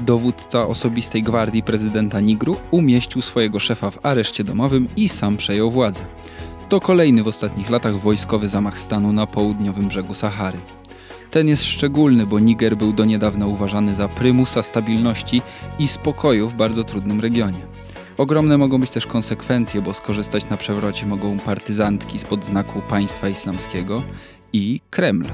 dowódca osobistej gwardii prezydenta Nigru umieścił swojego szefa w areszcie domowym i sam przejął władzę. To kolejny w ostatnich latach wojskowy zamach stanu na południowym brzegu Sahary. Ten jest szczególny, bo Niger był do niedawna uważany za prymusa stabilności i spokoju w bardzo trudnym regionie. Ogromne mogą być też konsekwencje, bo skorzystać na przewrocie mogą partyzantki spod znaku państwa islamskiego i Kreml.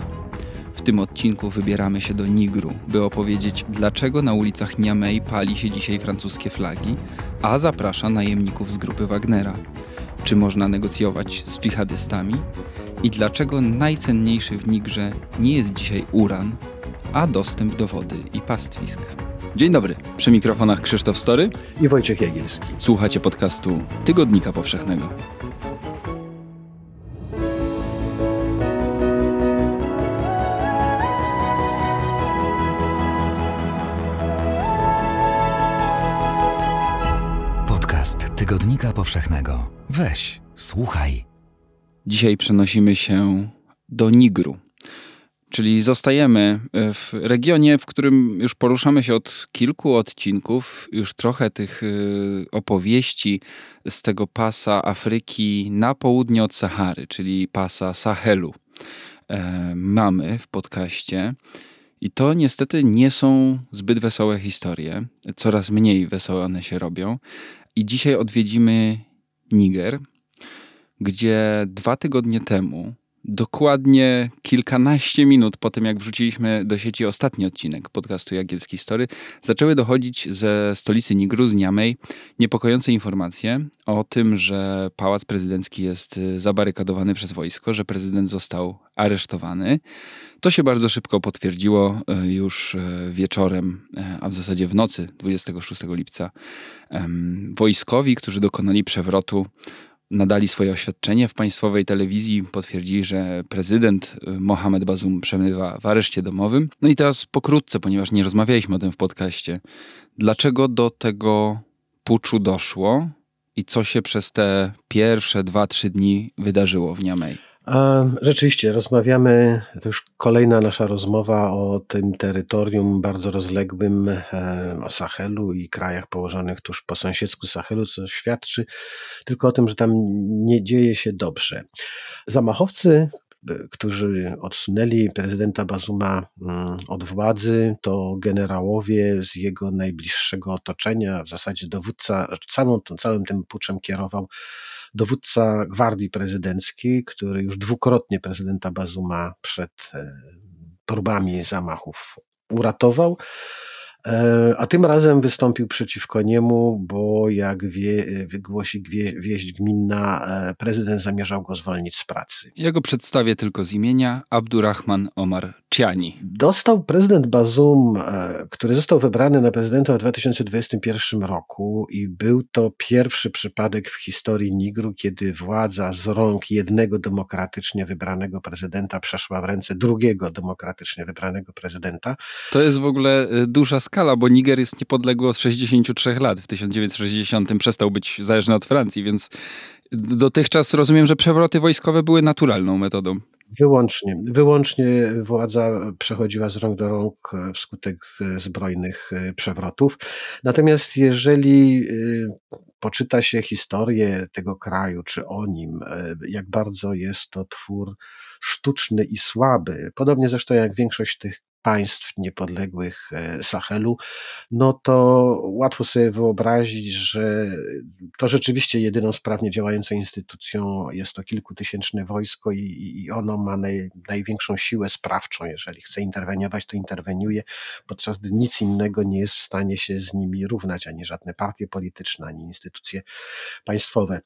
W tym odcinku wybieramy się do Nigru, by opowiedzieć, dlaczego na ulicach Niamey pali się dzisiaj francuskie flagi, a zaprasza najemników z grupy Wagnera. Czy można negocjować z dżihadystami? I dlaczego najcenniejszy w Nigrze nie jest dzisiaj uran, a dostęp do wody i pastwisk? Dzień dobry, przy mikrofonach Krzysztof Story i Wojciech Jagielski. Słuchacie podcastu Tygodnika Powszechnego. Powszechnego. Weź, słuchaj. Dzisiaj przenosimy się do Nigru, czyli zostajemy e, w regionie, w którym już poruszamy się od kilku odcinków, już trochę tych e, opowieści z tego pasa Afryki na południe od Sahary, czyli pasa Sahelu. E, mamy w podcaście. I to niestety nie są zbyt wesołe historie. Coraz mniej wesołe one się robią. I dzisiaj odwiedzimy Niger, gdzie dwa tygodnie temu, dokładnie kilkanaście minut po tym, jak wrzuciliśmy do sieci ostatni odcinek podcastu Jagielski Story, zaczęły dochodzić ze stolicy Nigru, z Niamey, niepokojące informacje o tym, że pałac prezydencki jest zabarykadowany przez wojsko, że prezydent został aresztowany. To się bardzo szybko potwierdziło e, już e, wieczorem, a w zasadzie w nocy 26 lipca. Wojskowi, którzy dokonali przewrotu, nadali swoje oświadczenie w państwowej telewizji, potwierdzili, że prezydent y, Mohamed Bazum przemywa w areszcie domowym. No i teraz pokrótce, ponieważ nie rozmawialiśmy o tym w podcaście, dlaczego do tego puczu doszło i co się przez te pierwsze dwa, trzy dni wydarzyło w Niamey? Rzeczywiście, rozmawiamy, to już kolejna nasza rozmowa o tym terytorium bardzo rozległym, e, o Sahelu i krajach położonych tuż po sąsiedzku Sahelu, co świadczy tylko o tym, że tam nie dzieje się dobrze. Zamachowcy, którzy odsunęli prezydenta Bazuma mm, od władzy, to generałowie z jego najbliższego otoczenia, w zasadzie dowódca, całą, całym tym puczem kierował dowódca gwardii prezydenckiej, który już dwukrotnie prezydenta Bazuma przed e, próbami zamachów uratował. E, a tym razem wystąpił przeciwko niemu, bo jak wie, wygłosi wieść gminna, e, prezydent zamierzał go zwolnić z pracy. Ja go przedstawię tylko z imienia Abdurrahman Omar Ciani. Dostał prezydent Bazum, e, który został wybrany na prezydenta w 2021 roku i był to pierwszy przypadek w historii Nigru, kiedy władza z rąk jednego demokratycznie wybranego prezydenta przeszła w ręce drugiego demokratycznie wybranego prezydenta. To jest w ogóle duża skala skala, bo Niger jest niepodległy od 63 lat. W 1960 przestał być zależny od Francji, więc dotychczas rozumiem, że przewroty wojskowe były naturalną metodą. Wyłącznie. Wyłącznie władza przechodziła z rąk do rąk wskutek zbrojnych przewrotów. Natomiast jeżeli poczyta się historię tego kraju, czy o nim, jak bardzo jest to twór sztuczny i słaby, podobnie zresztą jak większość tych państw niepodległych e, Sahelu, no to łatwo sobie wyobrazić, że to rzeczywiście jedyną sprawnie działającą instytucją jest to kilkutysięczne wojsko i, i ono ma naj, największą siłę sprawczą. Jeżeli chce interweniować, to interweniuje, podczas gdy nic innego nie jest w stanie się z nimi równać, ani żadne partie polityczne, ani instytucje państwowe.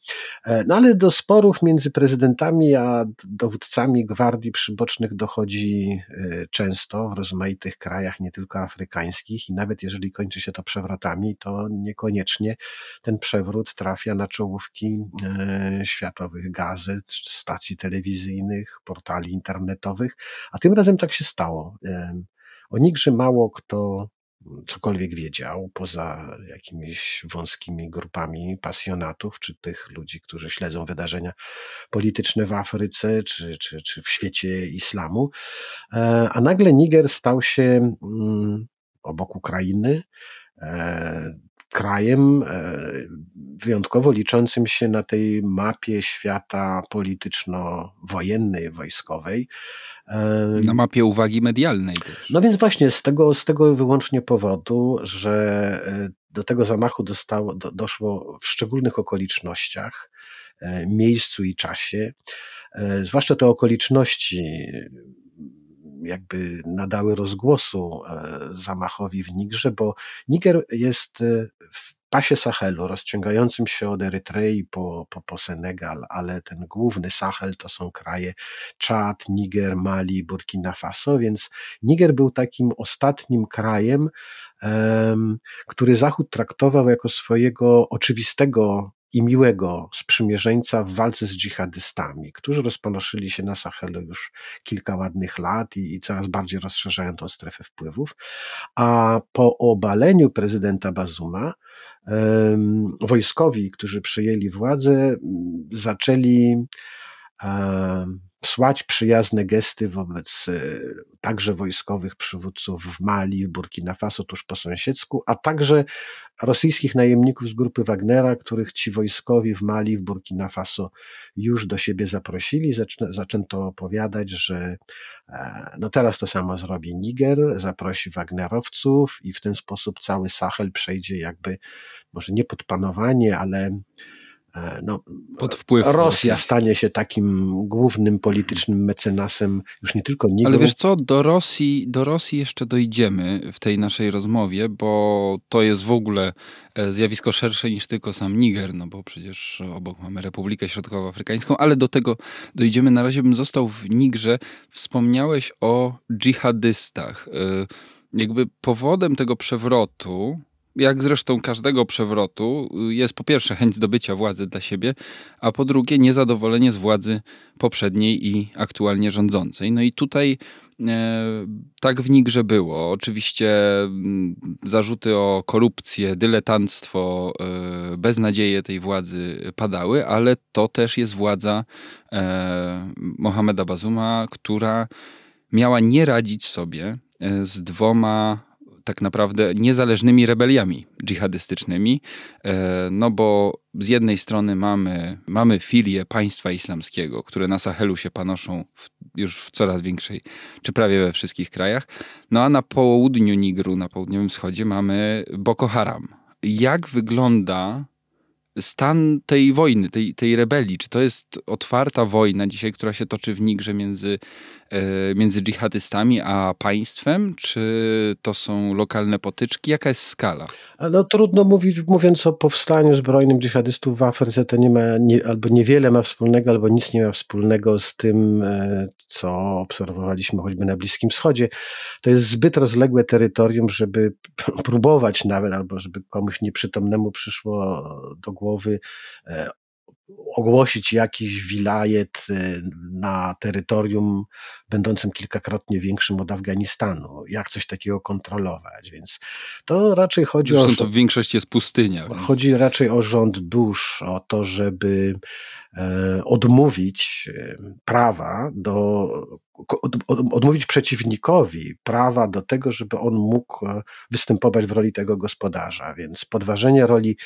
E, no ale do sporów między prezydentami a dowódcami gwardii przybocznych dochodzi e, często w rozmaitych krajach, nie tylko afrykańskich, i nawet jeżeli kończy się to przewrotami, to niekoniecznie ten przewrót trafia na czołówki e, światowych gazet, stacji telewizyjnych, portali internetowych, a tym razem tak się stało. E, o Nigrze mało kto cokolwiek wiedział, poza jakimiś wąskimi grupami pasjonatów, czy tych ludzi, którzy śledzą wydarzenia polityczne w Afryce, czy, czy, czy w świecie islamu. E, a nagle Niger stał się mm, obok Ukrainy, krajem wyjątkowo liczącym się na tej mapie świata polityczno-wojennej, wojskowej. Na mapie uwagi medialnej też. No więc właśnie z tego, z tego wyłącznie powodu, że e, do tego zamachu dostało, do, doszło w szczególnych okolicznościach, e, miejscu i czasie. E, zwłaszcza te okoliczności jakby nadały rozgłosu zamachowi w Nigrze, bo Niger jest w pasie Sahelu, rozciągającym się od Erytrei po, po, po Senegal, ale ten główny Sahel to są kraje Czad, Niger, Mali, Burkina Faso, więc Niger był takim ostatnim krajem, który Zachód traktował jako swojego oczywistego i miłego sprzymierzeńca w walce z dżihadystami, którzy rozponoszyli się na Sahelu już kilka ładnych lat i, i, coraz bardziej rozszerzają tą strefę wpływów. A po obaleniu prezydenta Bazuma, wojskowi, którzy przyjęli władzę, zaczęli słać przyjazne gesty wobec e, także wojskowych przywódców w Mali, w Burkina Faso, tuż po sąsiedzku, a także rosyjskich najemników z grupy Wagnera, których ci wojskowi w Mali, w Burkina Faso już do siebie zaprosili. zaczęto opowiadać, że e, no teraz to samo zrobi Niger, zaprosi Wagnerowców i w ten sposób cały Sahel przejdzie jakby, może nie pod panowanie, ale no, Pod wpływ Rosja stanie się takim głównym politycznym mecenasem już nie tylko Nigru. Ale wiesz co, do Rosji, do Rosji jeszcze dojdziemy w tej naszej rozmowie, bo to jest w ogóle e, zjawisko szersze niż tylko sam Niger, no bo przecież obok mamy Republikę Środkowoafrykańską, ale do tego dojdziemy. Na razie bym został w Nigrze. Wspomniałeś o dżihadystach. E, jakby powodem tego przewrotu jak zresztą każdego przewrotu, jest po pierwsze chęć zdobycia władzy dla siebie, a po drugie niezadowolenie z władzy poprzedniej i aktualnie rządzącej. No i tutaj e, tak w Nigrze było. Oczywiście mm, zarzuty o korupcję, dyletanstwo, e, beznadzieje tej władzy padały, ale to też jest władza e, Mohameda Bazuma, która miała nie radzić sobie z dwoma tak naprawdę niezależnymi rebeliami dżihadystycznymi, e, no bo z jednej strony mamy, mamy filie państwa islamskiego, które na Sahelu się panoszą w, już w coraz większej, czy prawie we wszystkich krajach, no a na południu Nigru, na południowym wschodzie mamy Boko Haram. Jak wygląda stan tej wojny, tej, tej rebelii? Czy to jest otwarta wojna dzisiaj, która się toczy w Nigrze między E, między dżihadystami a państwem? Czy to są lokalne potyczki? Jaka jest skala? No trudno mówić, mówiąc o powstaniu zbrojnym dżihadystów w Afryce, to nie ma nie, albo niewiele ma wspólnego, albo nic nie ma wspólnego z tym, e, co obserwowaliśmy choćby na Bliskim Wschodzie. To jest zbyt rozległe terytorium, żeby próbować nawet, albo żeby komuś nieprzytomnemu przyszło do głowy e, ogłosić jakiś wilajet y, na terytorium będącym kilkakrotnie większym od Afganistanu. Jak coś takiego kontrolować? Więc to raczej chodzi Zresztą o. to w większości jest pustynia. Chodzi więc... raczej o rząd dusz, o to, żeby e, odmówić e, prawa do. Od, od, odmówić przeciwnikowi prawa do tego, żeby on mógł e, występować w roli tego gospodarza. Więc podważenie roli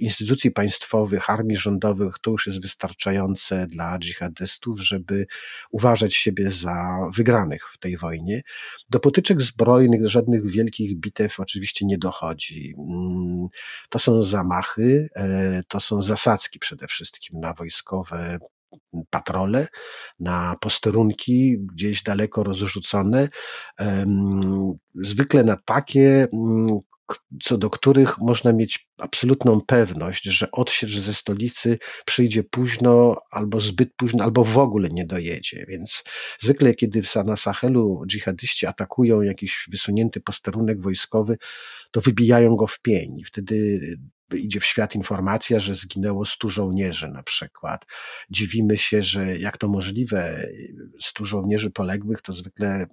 instytucji państwowych, armii rządowych, to już jest wystarczające dla dżihadystów, żeby uważać siebie za wygranych w tej wojnie. Do potyczek zbrojnych, do żadnych wielkich bitew oczywiście nie dochodzi. Mm, to są zamachy, e, to są zasadzki przede wszystkim na wojskowe patrole, na posterunki gdzieś daleko rozrzucone, zwykle na takie, mm, co do których można mieć absolutną pewność, że odsiecz ze stolicy przyjdzie późno, albo zbyt późno, albo w ogóle nie dojedzie. Więc zwykle, kiedy na Sahelu dżihadyści atakują jakiś wysunięty posterunek wojskowy, to wybijają go w pień. Wtedy idzie w świat informacja, że zginęło 100 żołnierzy na przykład. Dziwimy się, że jak to możliwe, 100 żołnierzy poległych to zwykle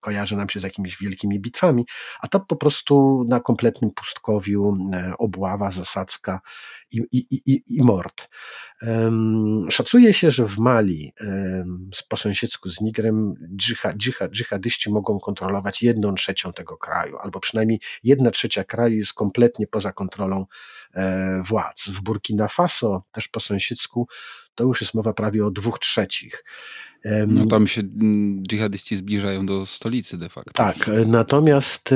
kojarzy nam się z jakimiś wielkimi bitwami, a to po prostu na kompletnym pustkowiu obława, zasadzka i, i, i, i mord. Szacuje się, że w Mali po sąsiedzku z Nigrem dżiha, dżihadyści mogą kontrolować jedną trzecią tego kraju, albo przynajmniej jedna trzecia kraju jest kompletnie poza kontrolą e, władz. W Burkina Faso, też po sąsiedzku, to już jest mowa prawie o dwóch trzecich. No tam się mm, dżihadyści zbliżają do stolicy de facto. Tak, natomiast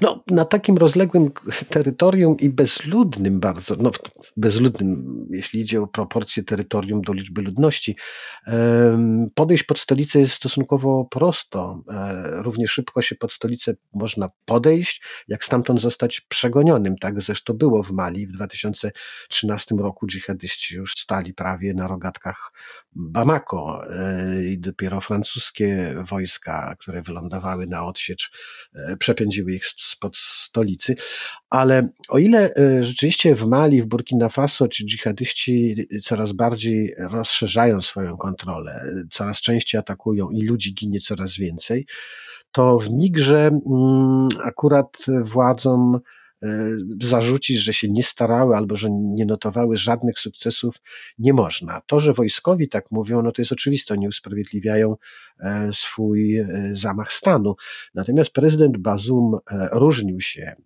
no, na takim rozległym terytorium i bezludnym bardzo, no bezludnym, jeśli idzie o proporcje terytorium do liczby ludności, podejść pod stolicę jest stosunkowo prosto. E, równie szybko się pod stolicę można podejść, jak stamtąd zostać przegonionym. Tak zresztą było w Mali w 2013 roku. Dżihadyści już stali prawie na rogatkach Bamako E, i dopiero francuskie wojska, które wylądowały na odsiecz, e, przepędziły ich spod stolicy. Ale o ile e, rzeczywiście w Mali, w Burkina Faso ci dżihadyści coraz bardziej rozszerzają swoją kontrolę, coraz częściej atakują i ludzi ginie coraz więcej, to w Nigrze mm, akurat władzom zarzucić, że się nie starały albo że nie notowały żadnych sukcesów, nie można. To, że wojskowi tak mówią, no to jest oczywiste, oni usprawiedliwiają e, swój e, zamach stanu. Natomiast prezydent Bazum różnił się,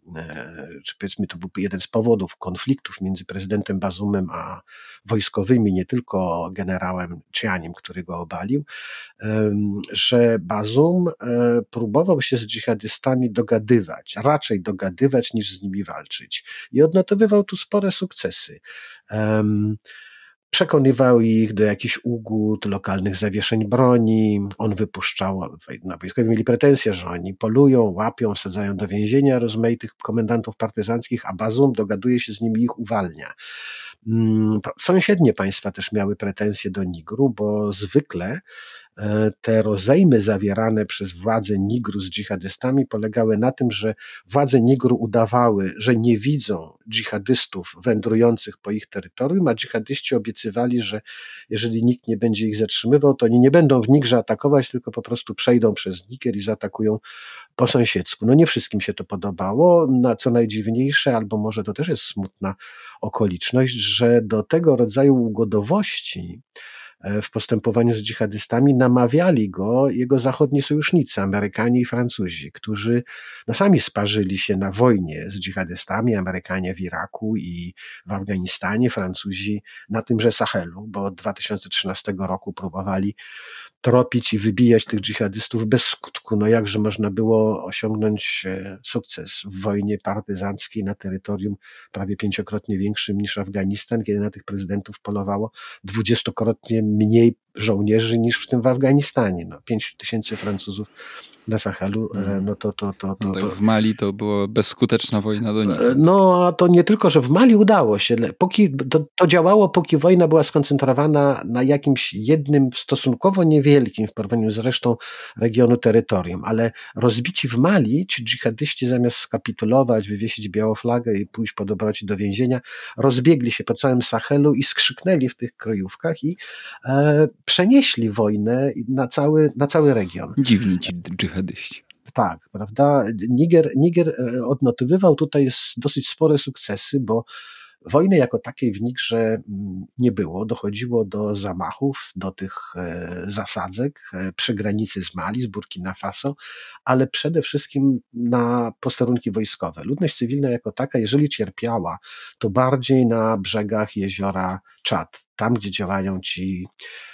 czy powiedzmy to był jeden z powodów konfliktów między prezydentem Bazumem a wojskowymi, nie tylko generałem Cianiem, który go obalił, że Bazum próbował się z dżihadystami dogadywać, raczej dogadywać niż z nimi walczyć. I odnotowywał tu spore sukcesy. Um, przekonywał ich do jakichś ugód, lokalnych zawieszeń broni. On wypuszczał, no, wojskowi mieli pretensje, że oni polują, łapią, wsadzają do więzienia rozmaitych komendantów partyzanckich, a Bazum dogaduje się z nimi ich uwalnia. Mm, sąsiednie państwa też miały pretensje do Nigru, bo zwykle te rozejmy zawierane przez władze Nigru z dżihadystami polegały na tym, że władze Nigru udawały, że nie widzą dżihadystów wędrujących po ich terytorium, a dżihadyści obiecywali, że jeżeli nikt nie będzie ich zatrzymywał, to oni nie będą w Nigrze atakować, tylko po prostu przejdą przez Niger i zaatakują po sąsiedzku. No nie wszystkim się to podobało, na co najdziwniejsze, albo może to też jest smutna okoliczność, że do tego rodzaju ugodowości E, w postępowaniu z dżihadystami, namawiali go jego zachodni sojusznicy, Amerykanie i Francuzi, którzy no, sami sparzyli się na wojnie z dżihadystami, Amerykanie w Iraku i w Afganistanie, Francuzi na tymże Sahelu, bo od 2013 roku próbowali tropić i wybijać tych dżihadystów bez skutku. No jakże można było osiągnąć e, sukces w wojnie partyzanckiej na terytorium prawie pięciokrotnie większym niż Afganistan, kiedy na tych prezydentów polowało dwudziestokrotnie mniej żołnierzy niż w tym w Afganistanie. No, pięć tysięcy Francuzów na Sahelu, e, mhm. no to, to, to, to, no tak, w Mali to była bezskuteczna wojna do nich. E, no, a to nie tylko, że w Mali udało się, póki, to, to działało, póki wojna była skoncentrowana na jakimś jednym, stosunkowo niewielkim w porównaniu z resztą regionu terytorium, ale rozbici w Mali, ci dżihadyści zamiast skapitulować, wywiesić białą flagę i pójść po dobroci do więzienia, rozbiegli się po całym Sahelu i skrzyknęli w tych kryjówkach i e, przenieśli wojnę na cały, na cały region. Dziwni ci dżihadyści. Tak, prawda? Niger, Niger e, odnotowywał tutaj dosyć spore sukcesy, bo Wojny jako takiej w Nigrze mm, nie było. Dochodziło do zamachów, do tych e, zasadzek e, przy granicy z Mali, z Burkina Faso, ale przede wszystkim na posterunki wojskowe. Ludność cywilna jako taka, jeżeli cierpiała, to bardziej na brzegach jeziora Czad, tam gdzie działają ci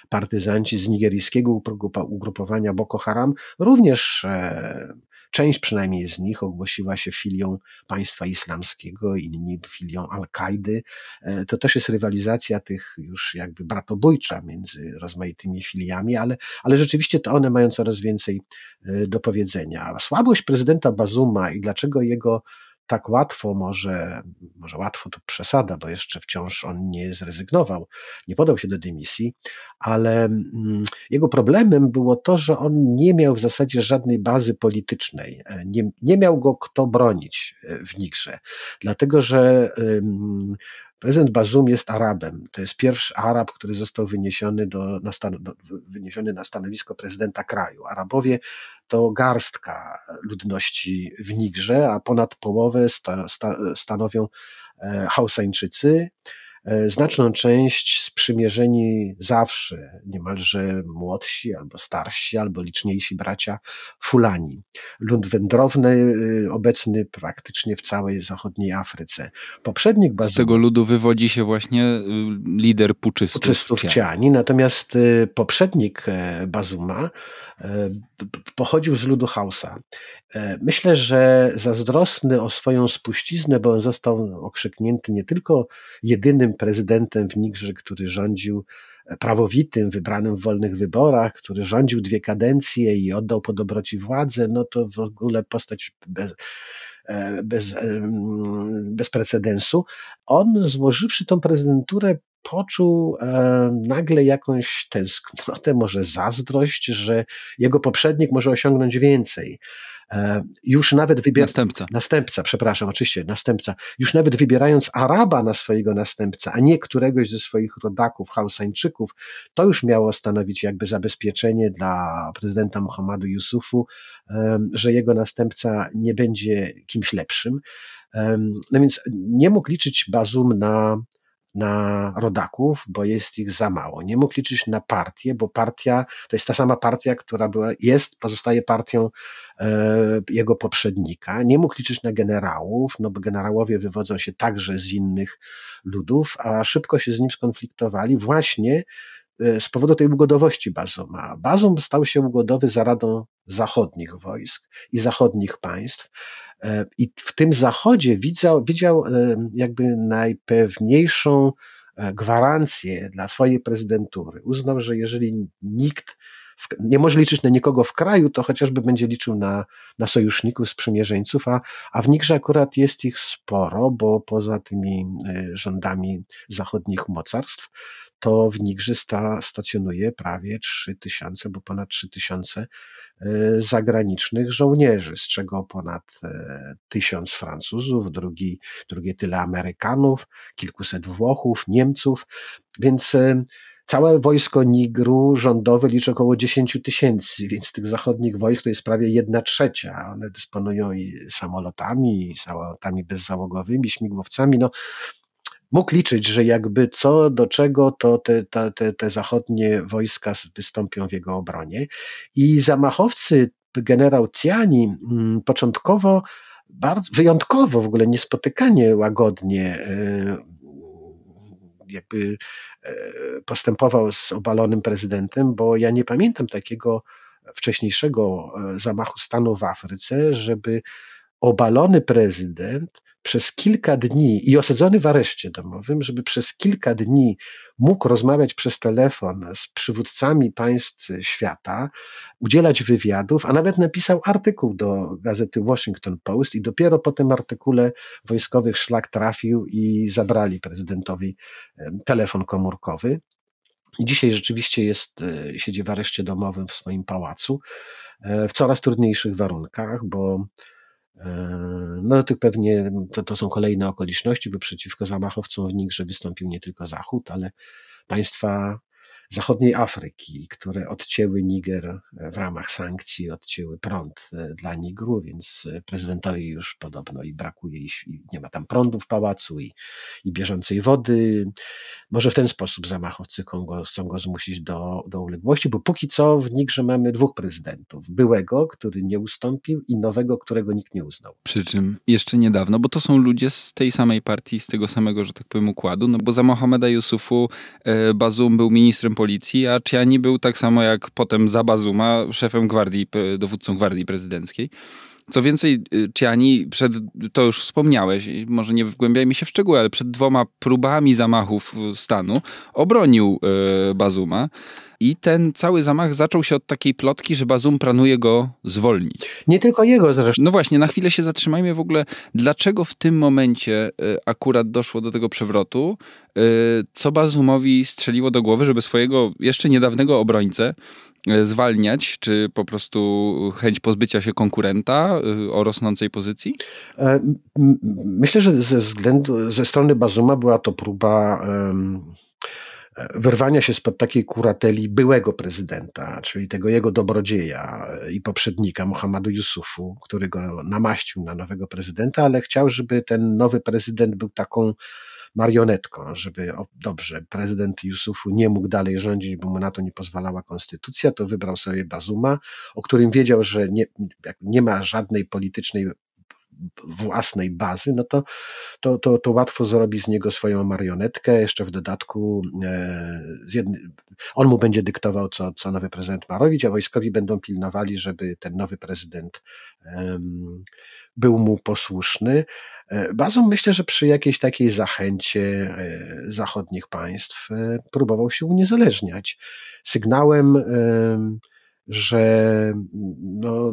partyzanci z nigeryjskiego ugrupowania Boko Haram, również e, Część przynajmniej z nich ogłosiła się filią państwa islamskiego, inni filią Al-Kaidy. E, to też jest rywalizacja tych już jakby bratobójcza między rozmaitymi filiami, ale, ale rzeczywiście to one mają coraz więcej e, do powiedzenia. Słabość prezydenta Bazuma i dlaczego jego tak łatwo, może, może łatwo to przesada, bo jeszcze wciąż on nie zrezygnował, nie podał się do dymisji, ale mm, jego problemem było to, że on nie miał w zasadzie żadnej bazy politycznej, e, nie, nie miał go kto bronić e, w Nigrze, dlatego że Prezydent Bazum jest Arabem. To jest pierwszy Arab, który został wyniesiony, do, na, stan, do, wyniesiony na stanowisko prezydenta kraju. Arabowie to garstka ludności w Nigrze, a ponad połowę sta, sta, stanowią e, Hausańczycy. Znaczną część sprzymierzeni zawsze, niemalże młodsi albo starsi, albo liczniejsi bracia Fulani. Lud wędrowny, y, obecny praktycznie w całej zachodniej Afryce. Poprzednik Bazuma, Z tego ludu wywodzi się właśnie y, lider puczystów, puczystów Ciani. Natomiast y, poprzednik e, Bazuma e, pochodził z ludu Hausa. E, myślę, że zazdrosny o swoją spuściznę, bo on został okrzyknięty nie tylko jedynym prezydentem w Nigrze, który rządził e, prawowitym, wybranym w wolnych wyborach, który rządził dwie kadencje i oddał po dobroci władzę, no to w ogóle postać bez, e, bez, bez precedensu. On, złożywszy tą prezydenturę, poczuł nagle jakąś tęsknotę, może zazdrość, że jego poprzednik może osiągnąć więcej. Już nawet wybier... Następca. Następca, przepraszam, oczywiście, następca. Już nawet wybierając Araba na swojego następcę, a nie któregoś ze swoich rodaków, Hausańczyków, to już miało stanowić jakby zabezpieczenie dla prezydenta Muhammadu Yusufu, że jego następca nie będzie kimś lepszym. No więc nie mógł liczyć Bazum na na rodaków, bo jest ich za mało. Nie mógł liczyć na partię, bo partia to jest ta sama partia, która była, jest, pozostaje partią e, jego poprzednika. Nie mógł liczyć na generałów, no bo generałowie wywodzą się także z innych ludów, a szybko się z nim skonfliktowali właśnie z powodu tej ugodowości Bazuma. Bazum stał się ugodowy za radą zachodnich wojsk i zachodnich państw, E, I w tym zachodzie widział, widział e, jakby najpewniejszą e, gwarancję dla swojej prezydentury. Uznał, że jeżeli nikt nie może liczyć na nikogo w kraju, to chociażby będzie liczył na, na sojuszników, sprzymierzeńców, a, a w Nigrze akurat jest ich sporo, bo poza tymi rządami zachodnich mocarstw, to w Nigrze sta, stacjonuje prawie 3 tysiące, bo ponad 3 tysiące E, zagranicznych żołnierzy, z czego ponad e, tysiąc Francuzów, drugi, drugie tyle Amerykanów, kilkuset Włochów, Niemców, więc e, Całe wojsko Nigru rządowe liczy około 10 tysięcy, więc tych zachodnich wojsk to jest prawie jedna trzecia. One dysponują i samolotami, i samolotami bezzałogowymi, śmigłowcami. No, mógł liczyć, że jakby co do czego, to te, te, te zachodnie wojska wystąpią w jego obronie. I zamachowcy, generał Ciani, mm, początkowo bardzo, wyjątkowo w ogóle niespotykanie łagodnie e, jakby e, postępował z obalonym prezydentem, bo ja nie pamiętam takiego wcześniejszego e, zamachu stanu w Afryce, żeby obalony prezydent przez kilka dni i osadzony w areszcie domowym, żeby przez kilka dni mógł rozmawiać przez telefon z przywódcami państw świata, udzielać wywiadów, a nawet napisał artykuł do gazety Washington Post i dopiero po tym artykule wojskowych szlak trafił i zabrali prezydentowi telefon komórkowy. I dzisiaj rzeczywiście jest, e, siedzi w areszcie domowym w swoim pałacu e, w coraz trudniejszych warunkach, bo no tych pewnie to, to są kolejne okoliczności, bo przeciwko zamachowcom w Nigrze wystąpił nie tylko Zachód, ale państwa zachodniej Afryki, które odcięły Niger w ramach sankcji, odcięły prąd e, dla Nigru, więc e, prezydentowi już podobno i brakuje, i nie ma tam prądu w pałacu i, i bieżącej wody. Może w ten sposób zamachowcy Kongo chcą go zmusić do, do uległości, bo póki co w Nigrze mamy dwóch prezydentów. Byłego, który nie ustąpił i nowego, którego nikt nie uznał. Przy czym jeszcze niedawno, bo to są ludzie z tej samej partii, z tego samego, że tak powiem, układu, no bo za Mohameda Yusufu e, Bazum był ministrem policji, a Ciani był tak samo jak potem za Bazuma szefem gwardii, dowódcą gwardii prezydenckiej. Co więcej, y, Ciani przed, to już wspomniałeś, może nie wgłębiajmy się w szczegóły, ale przed dwoma próbami zamachów stanu obronił y, Bazuma. I ten cały zamach zaczął się od takiej plotki, że Bazum planuje go zwolnić. Nie tylko jego zresztą. No właśnie, na chwilę się zatrzymajmy w ogóle, dlaczego w tym momencie y, akurat doszło do tego przewrotu, co Bazumowi strzeliło do głowy, żeby swojego jeszcze niedawnego obrońcę e, zwalniać, czy po prostu chęć pozbycia się konkurenta o rosnącej pozycji? E, myślę, że ze względu, ze strony Bazuma była to próba um, wyrwania się spod takiej kurateli byłego prezydenta, czyli tego jego dobrodzieja i poprzednika Mohamadu Yusufu, który go namaścił na nowego prezydenta, ale chciał, żeby ten nowy prezydent był taką marionetką, żeby o, dobrze, prezydent Yusufu nie mógł dalej rządzić, bo mu na to nie pozwalała konstytucja, to wybrał sobie Bazuma, o którym wiedział, że nie, nie ma żadnej politycznej własnej bazy, no to, to, to, to łatwo zrobi z niego swoją marionetkę. Jeszcze w dodatku e, on mu będzie dyktował, co, co nowy prezydent ma robić, a wojskowi będą pilnowali, żeby ten nowy prezydent był mu posłuszny. E, bazą myślę, że przy jakiejś takiej zachęcie e, zachodnich państw próbował się uniezależniać. Sygnałem że no,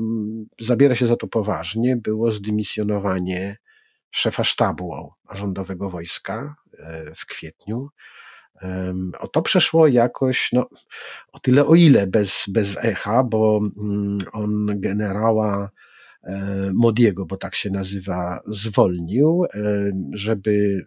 zabiera się za to poważnie, było zdymisjonowanie szefa sztabu rządowego wojska e, w kwietniu. O to przeszło jakoś, no, o tyle o ile bez, bez echa, bo mm, on generała e, Modiego, bo tak się nazywa, zwolnił, żeby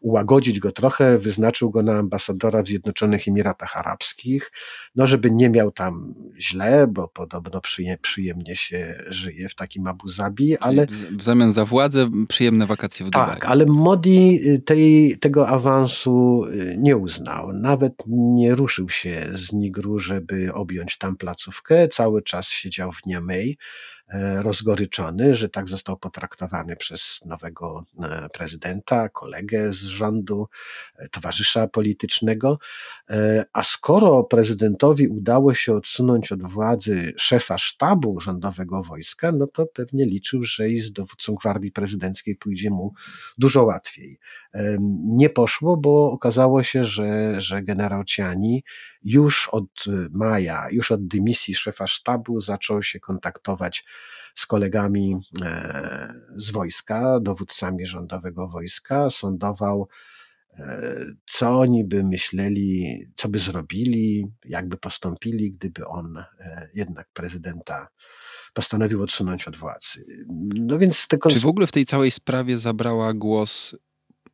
ułagodzić go trochę, wyznaczył go na ambasadora w Zjednoczonych Emiratach Arabskich, no żeby nie miał tam źle, bo podobno przyjemnie się żyje w takim Abu Zabi, ale... W zamian za władzę przyjemne wakacje w Dubaju. Tak, ale Modi y, tej, tego awansu y, nie uznał. Nawet nie ruszył się z Nigru, żeby objąć tam placówkę. Cały czas siedział w Niamey. E, rozgoryczony, że tak został potraktowany przez nowego e, prezydenta, kolegę z rządu, e, towarzysza politycznego. A skoro prezydentowi udało się odsunąć od władzy szefa sztabu rządowego wojska, no to pewnie liczył, że i z dowódcą gwardii prezydenckiej pójdzie mu dużo łatwiej. Nie poszło, bo okazało się, że, że generał Ciani już od maja, już od dymisji szefa sztabu zaczął się kontaktować z kolegami e, z wojska, dowódcami rządowego wojska, sądował, e, co oni by myśleli, co by zrobili, jakby postąpili, gdyby on e, jednak prezydenta postanowił odsunąć od władzy. No więc Czy w ogóle w tej całej sprawie zabrała głos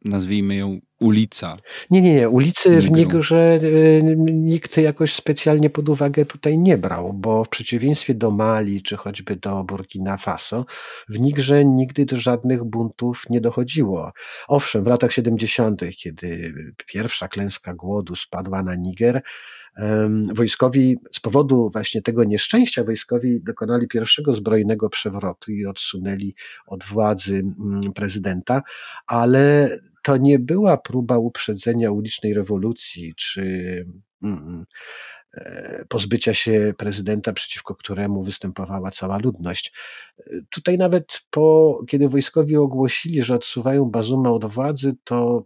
nazwijmy ją ulica. Nie, nie, nie. Ulicy w Nigrze y, nikt jakoś specjalnie pod uwagę tutaj nie brał, bo w przeciwieństwie do Mali czy choćby do Burkina Faso, w Nigrze nigdy do żadnych buntów nie dochodziło. Owszem, w latach 70., kiedy pierwsza klęska głodu spadła na Niger, wojskowi z powodu właśnie tego nieszczęścia wojskowi dokonali pierwszego zbrojnego przewrotu i odsunęli od władzy mm, prezydenta, ale to nie była próba uprzedzenia ulicznej rewolucji czy mm, mm, e, pozbycia się prezydenta, przeciwko któremu występowała cała ludność. Tutaj nawet po, kiedy wojskowi ogłosili, że odsuwają Bazuma od władzy, to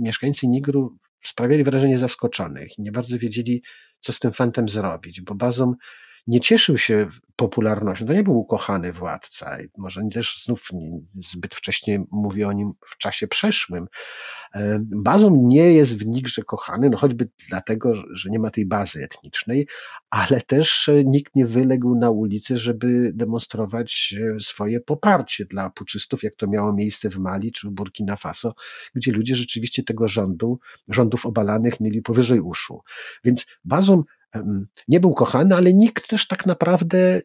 mieszkańcy Nigru sprawiali wrażenie zaskoczonych i nie bardzo wiedzieli, co z tym fantem zrobić, bo Bazum nie cieszył się popularnością. To nie był ukochany władca. Może też znów zbyt wcześnie mówię o nim w czasie przeszłym. E, Bazum nie jest w Nigrze kochany, no choćby dlatego, że nie ma tej bazy etnicznej, ale też e, nikt nie wyległ na ulicy, żeby demonstrować e, swoje poparcie dla puczystów, jak to miało miejsce w Mali czy w Burkina Faso, gdzie ludzie rzeczywiście tego rządu, rządów obalanych mieli powyżej uszu. Więc Bazum nie był kochany, ale nikt też tak naprawdę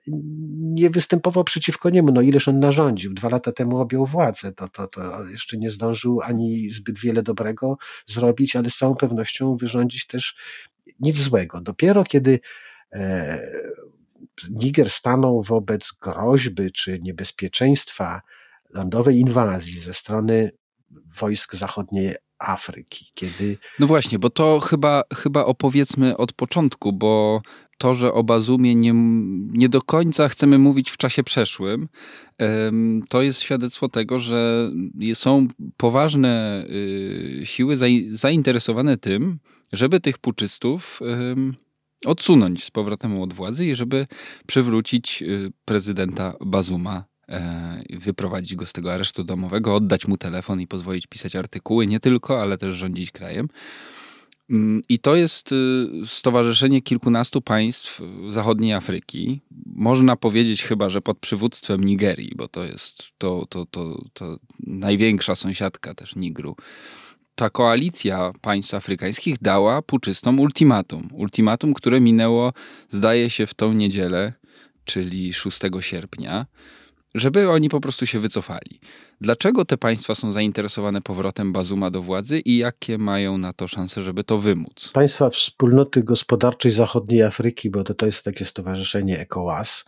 nie występował przeciwko niemu. No ileż on narządził. Dwa lata temu objął władzę. To, to, to jeszcze nie zdążył ani zbyt wiele dobrego zrobić, ale z całą pewnością wyrządzić też nic złego. Dopiero kiedy e, Niger stanął wobec groźby czy niebezpieczeństwa lądowej inwazji ze strony wojsk zachodniej Afryki, kiedy... No właśnie, bo to chyba, chyba opowiedzmy od początku, bo to, że o Bazumie nie, nie do końca chcemy mówić w czasie przeszłym, to jest świadectwo tego, że są poważne y, siły zainteresowane tym, żeby tych puczystów odsunąć z powrotem od władzy i żeby przywrócić y, prezydenta Bazuma wyprowadzić go z tego aresztu domowego, oddać mu telefon i pozwolić pisać artykuły, nie tylko, ale też rządzić krajem. Mm, I to jest y, stowarzyszenie kilkunastu państw zachodniej Afryki. Można powiedzieć chyba, że pod przywództwem Nigerii, bo to jest to, to, to, to największa sąsiadka też Nigru. Ta koalicja państw afrykańskich dała puczystom ultimatum. Ultimatum, które minęło, zdaje się, w tą niedzielę, czyli 6 sierpnia żeby oni po prostu się wycofali. Dlaczego te państwa są zainteresowane powrotem Bazuma do władzy i jakie mają na to szanse, żeby to wymóc? Państwa Wspólnoty Gospodarczej Zachodniej Afryki, bo to, to jest takie stowarzyszenie ECOWAS.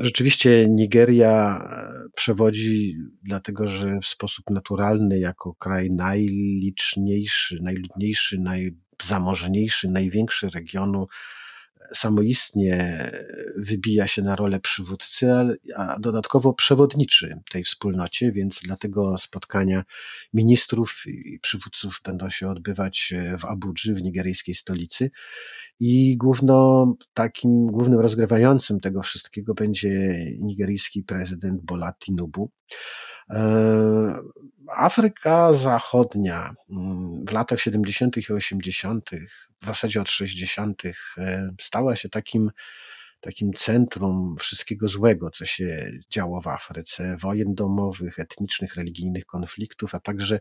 Rzeczywiście Nigeria e, przewodzi, dlatego że w sposób naturalny, jako kraj najliczniejszy, najludniejszy, najzamożniejszy, największy regionu samoistnie wybija się na rolę przywódcy, a dodatkowo przewodniczy tej wspólnocie, więc dlatego spotkania ministrów i przywódców będą się odbywać w Abudży, w nigeryjskiej stolicy. I główno, takim głównym rozgrywającym tego wszystkiego będzie nigeryjski prezydent Bola Tinubu. E, Afryka Zachodnia mm, w latach 70. i 80., w zasadzie od 60., e, stała się takim, takim centrum wszystkiego złego, co się działo w Afryce wojen domowych, etnicznych, religijnych konfliktów, a także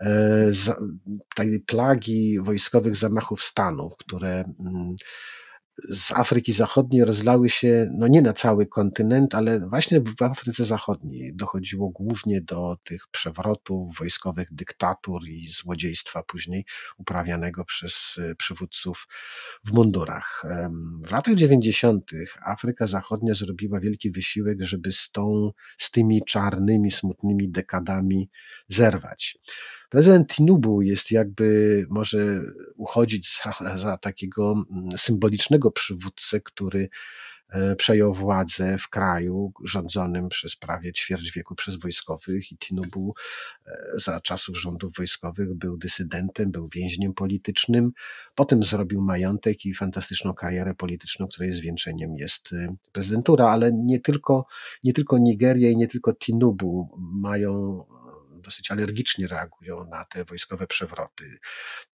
e, tej plagi wojskowych zamachów stanu, które mm, z Afryki Zachodniej rozlały się, no nie na cały kontynent, ale właśnie w Afryce Zachodniej dochodziło głównie do tych przewrotów, wojskowych dyktatur i złodziejstwa później uprawianego przez e, przywódców w mundurach. W latach 90. Afryka Zachodnia zrobiła wielki wysiłek, żeby z, tą, z tymi czarnymi, smutnymi dekadami zerwać. Prezydent Tinubu jest jakby, może uchodzić za, za takiego mm, symbolicznego przywódcę, który e, przejął władzę w kraju rządzonym przez prawie ćwierć wieku przez wojskowych i Tinubu e, za czasów rządów wojskowych był dysydentem, był więźniem politycznym. Potem zrobił majątek i fantastyczną karierę polityczną, której zwieńczeniem jest e, prezydentura, ale nie tylko, nie tylko Nigeria i nie tylko Tinubu mają dosyć alergicznie reagują na te wojskowe przewroty.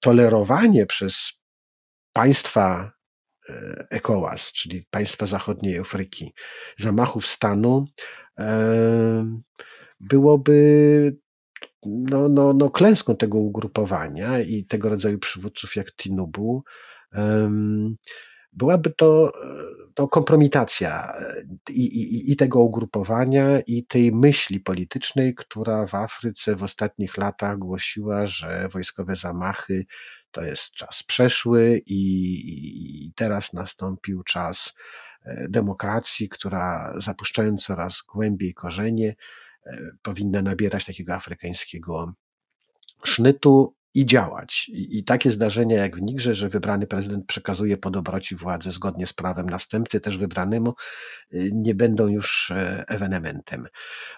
Tolerowanie przez państwa e, ECOWAS, czyli państwa zachodniej Afryki, zamachów stanu e, byłoby no, no, no klęską tego ugrupowania i tego rodzaju przywódców jak Tinubu byłaby to, to kompromitacja e, i, i, i tego ugrupowania, i tej myśli politycznej, która w Afryce w ostatnich latach głosiła, że wojskowe zamachy to jest czas przeszły i, i teraz nastąpił czas e, demokracji, która zapuszczając coraz głębiej korzenie, e, powinna nabierać takiego afrykańskiego sznytu i działać. I, I, takie zdarzenia jak w Nigrze, że wybrany prezydent przekazuje po dobroci władzę zgodnie z prawem następcy też wybranemu, y, nie będą już e, ewenementem.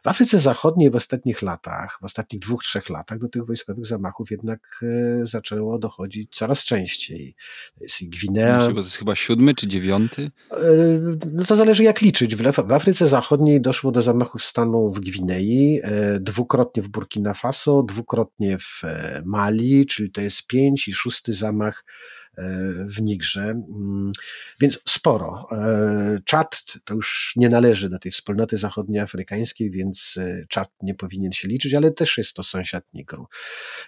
W Afryce Zachodniej w ostatnich latach, w ostatnich dwóch, trzech latach do tych wojskowych zamachów jednak e, zaczęło dochodzić coraz częściej. Jest Gwinea. to jest chyba siódmy czy dziewiąty? E, no to zależy jak liczyć. W Afryce Zachodniej doszło do zamachów stanu w Gwinei, dwukrotnie w Burkina Faso, dwukrotnie w Mali, czyli to jest pięć i szósty zamach e, w Nigrze, mm, więc sporo. E, Czad to już nie należy do tej wspólnoty zachodnioafrykańskiej, więc e, Czad nie powinien się liczyć, ale też jest to sąsiad Nigru.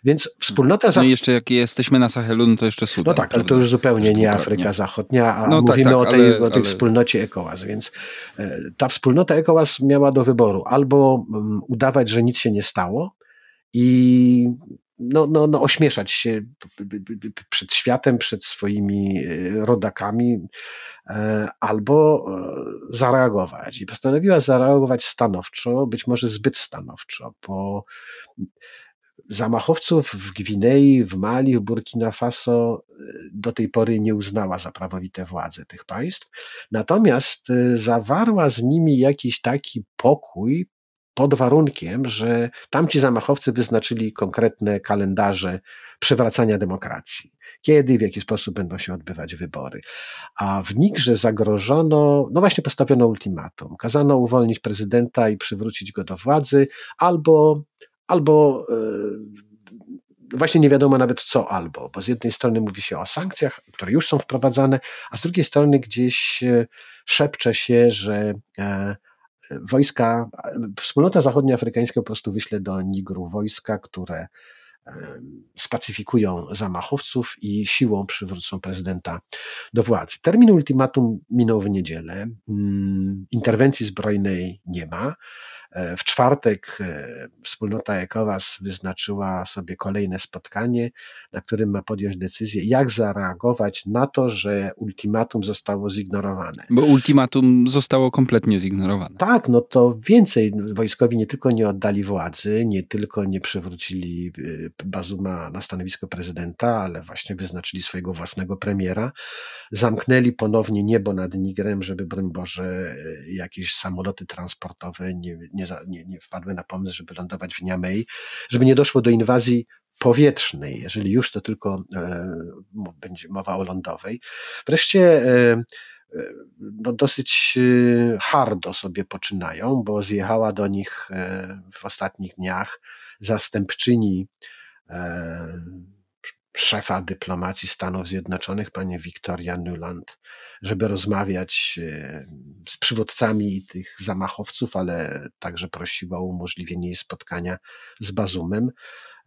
Więc wspólnota... No i jeszcze jak jesteśmy na Sahelu, no to jeszcze Sudan. No tak, ale to już zupełnie nie Afryka Zachodnia, a no tak, mówimy tak, tak, o tej, ale, o tej ale... wspólnocie ECOWAS, więc ta wspólnota ECOWAS miała do wyboru albo mm, udawać, że nic się nie stało, i no, no, no ośmieszać się przed światem, przed swoimi e, rodakami, e, albo e, zareagować. I postanowiła zareagować stanowczo, być może zbyt stanowczo, bo zamachowców w Gwinei, w Mali, w Burkina Faso do tej pory nie uznała za prawowite władze tych państw. Natomiast zawarła z nimi jakiś taki pokój, pod warunkiem, że tamci zamachowcy wyznaczyli konkretne kalendarze przywracania demokracji. Kiedy w jaki sposób będą się odbywać wybory. A w Nigrze zagrożono, no właśnie postawiono ultimatum. Kazano uwolnić prezydenta i przywrócić go do władzy, albo, albo e, właśnie nie wiadomo nawet co albo, bo z jednej strony mówi się o sankcjach, które już są wprowadzane, a z drugiej strony gdzieś e, szepcze się, że e, wojska, wspólnota zachodnioafrykańska po prostu wyśle do Nigru wojska, które spacyfikują zamachowców i siłą przywrócą prezydenta do władzy. Termin ultimatum minął w niedzielę. Mm, interwencji zbrojnej nie ma. E, w czwartek e, wspólnota ECOWAS wyznaczyła sobie kolejne spotkanie, na którym ma podjąć decyzję, jak zareagować na to, że ultimatum zostało zignorowane. Bo ultimatum zostało kompletnie zignorowane. Tak, no to więcej. Wojskowi nie tylko nie oddali władzy, nie tylko nie przywrócili y, Bazuma na stanowisko prezydenta, ale właśnie wyznaczyli swojego własnego premiera. Zamknęli ponownie niebo nad Nigrem, żeby broń Boże jakieś samoloty transportowe nie, nie nie, nie, nie wpadły na pomysł, żeby lądować w Niamey, żeby nie doszło do inwazji powietrznej, jeżeli już to tylko e, będzie mowa o lądowej. Wreszcie e, e no dosyć e, hardo sobie poczynają, bo zjechała do nich e, w ostatnich dniach zastępczyni szefa dyplomacji Stanów Zjednoczonych, pani Victoria Nuland, żeby rozmawiać e, z przywódcami tych zamachowców, ale także prosiła o umożliwienie jej spotkania z Bazumem.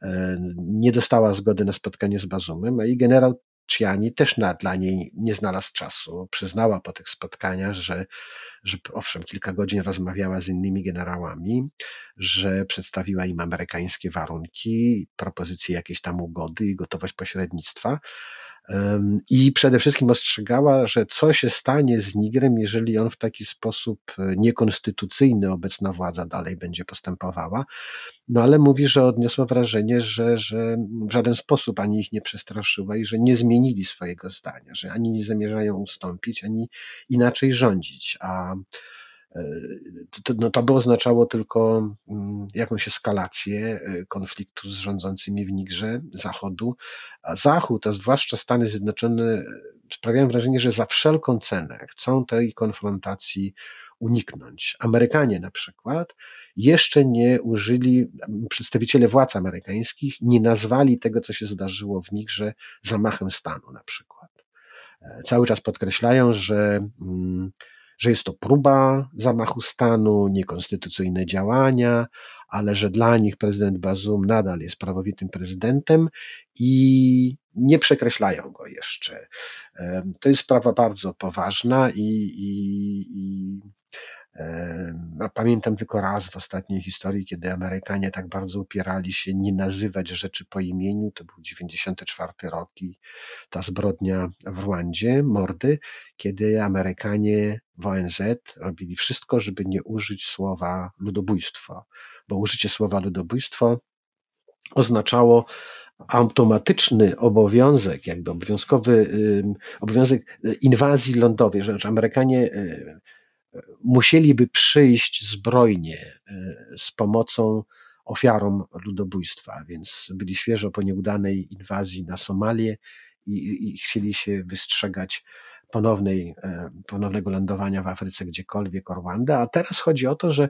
E, nie dostała zgody na spotkanie z Bazumem, a i generał Ciani też na, dla niej nie znalazł czasu. Przyznała po tych spotkaniach, że, że owszem, kilka godzin rozmawiała z innymi generałami, że przedstawiła im amerykańskie warunki, propozycje jakiejś tam ugody i gotowość pośrednictwa, i przede wszystkim ostrzegała, że co się stanie z Nigrem, jeżeli on w taki sposób e, niekonstytucyjny obecna władza dalej będzie postępowała. No ale mówi, że odniosła wrażenie, że, że w żaden sposób ani ich nie przestraszyła i że nie zmienili swojego zdania, że ani nie zamierzają ustąpić, ani inaczej rządzić. A to, no to by oznaczało tylko mm, jakąś eskalację y, konfliktu z rządzącymi w Nigrze Zachodu. A Zachód, a zwłaszcza Stany Zjednoczone, y, sprawiają wrażenie, że za wszelką cenę chcą tej konfrontacji uniknąć. Amerykanie na przykład jeszcze nie użyli, przedstawiciele władz amerykańskich nie nazwali tego, co się zdarzyło w Nigrze, zamachem stanu na przykład. E, cały czas podkreślają, że. Hmm, że jest to próba zamachu stanu, niekonstytucyjne działania, ale że dla nich prezydent Bazum nadal jest prawowitym prezydentem i nie przekreślają go jeszcze. To jest sprawa bardzo poważna i, i, i Pamiętam tylko raz w ostatniej historii, kiedy Amerykanie tak bardzo upierali się nie nazywać rzeczy po imieniu. To był 94 rok i ta zbrodnia w Rwandzie, mordy, kiedy Amerykanie w ONZ robili wszystko, żeby nie użyć słowa ludobójstwo, bo użycie słowa ludobójstwo oznaczało automatyczny obowiązek, jakby obowiązkowy obowiązek y, inwazji lądowej, że Amerykanie y, musieliby przyjść zbrojnie e, z pomocą ofiarom ludobójstwa, więc byli świeżo po nieudanej inwazji na Somalię i, i chcieli się wystrzegać ponownej, e, ponownego lądowania w Afryce gdziekolwiek Rwanda, a teraz chodzi o to, że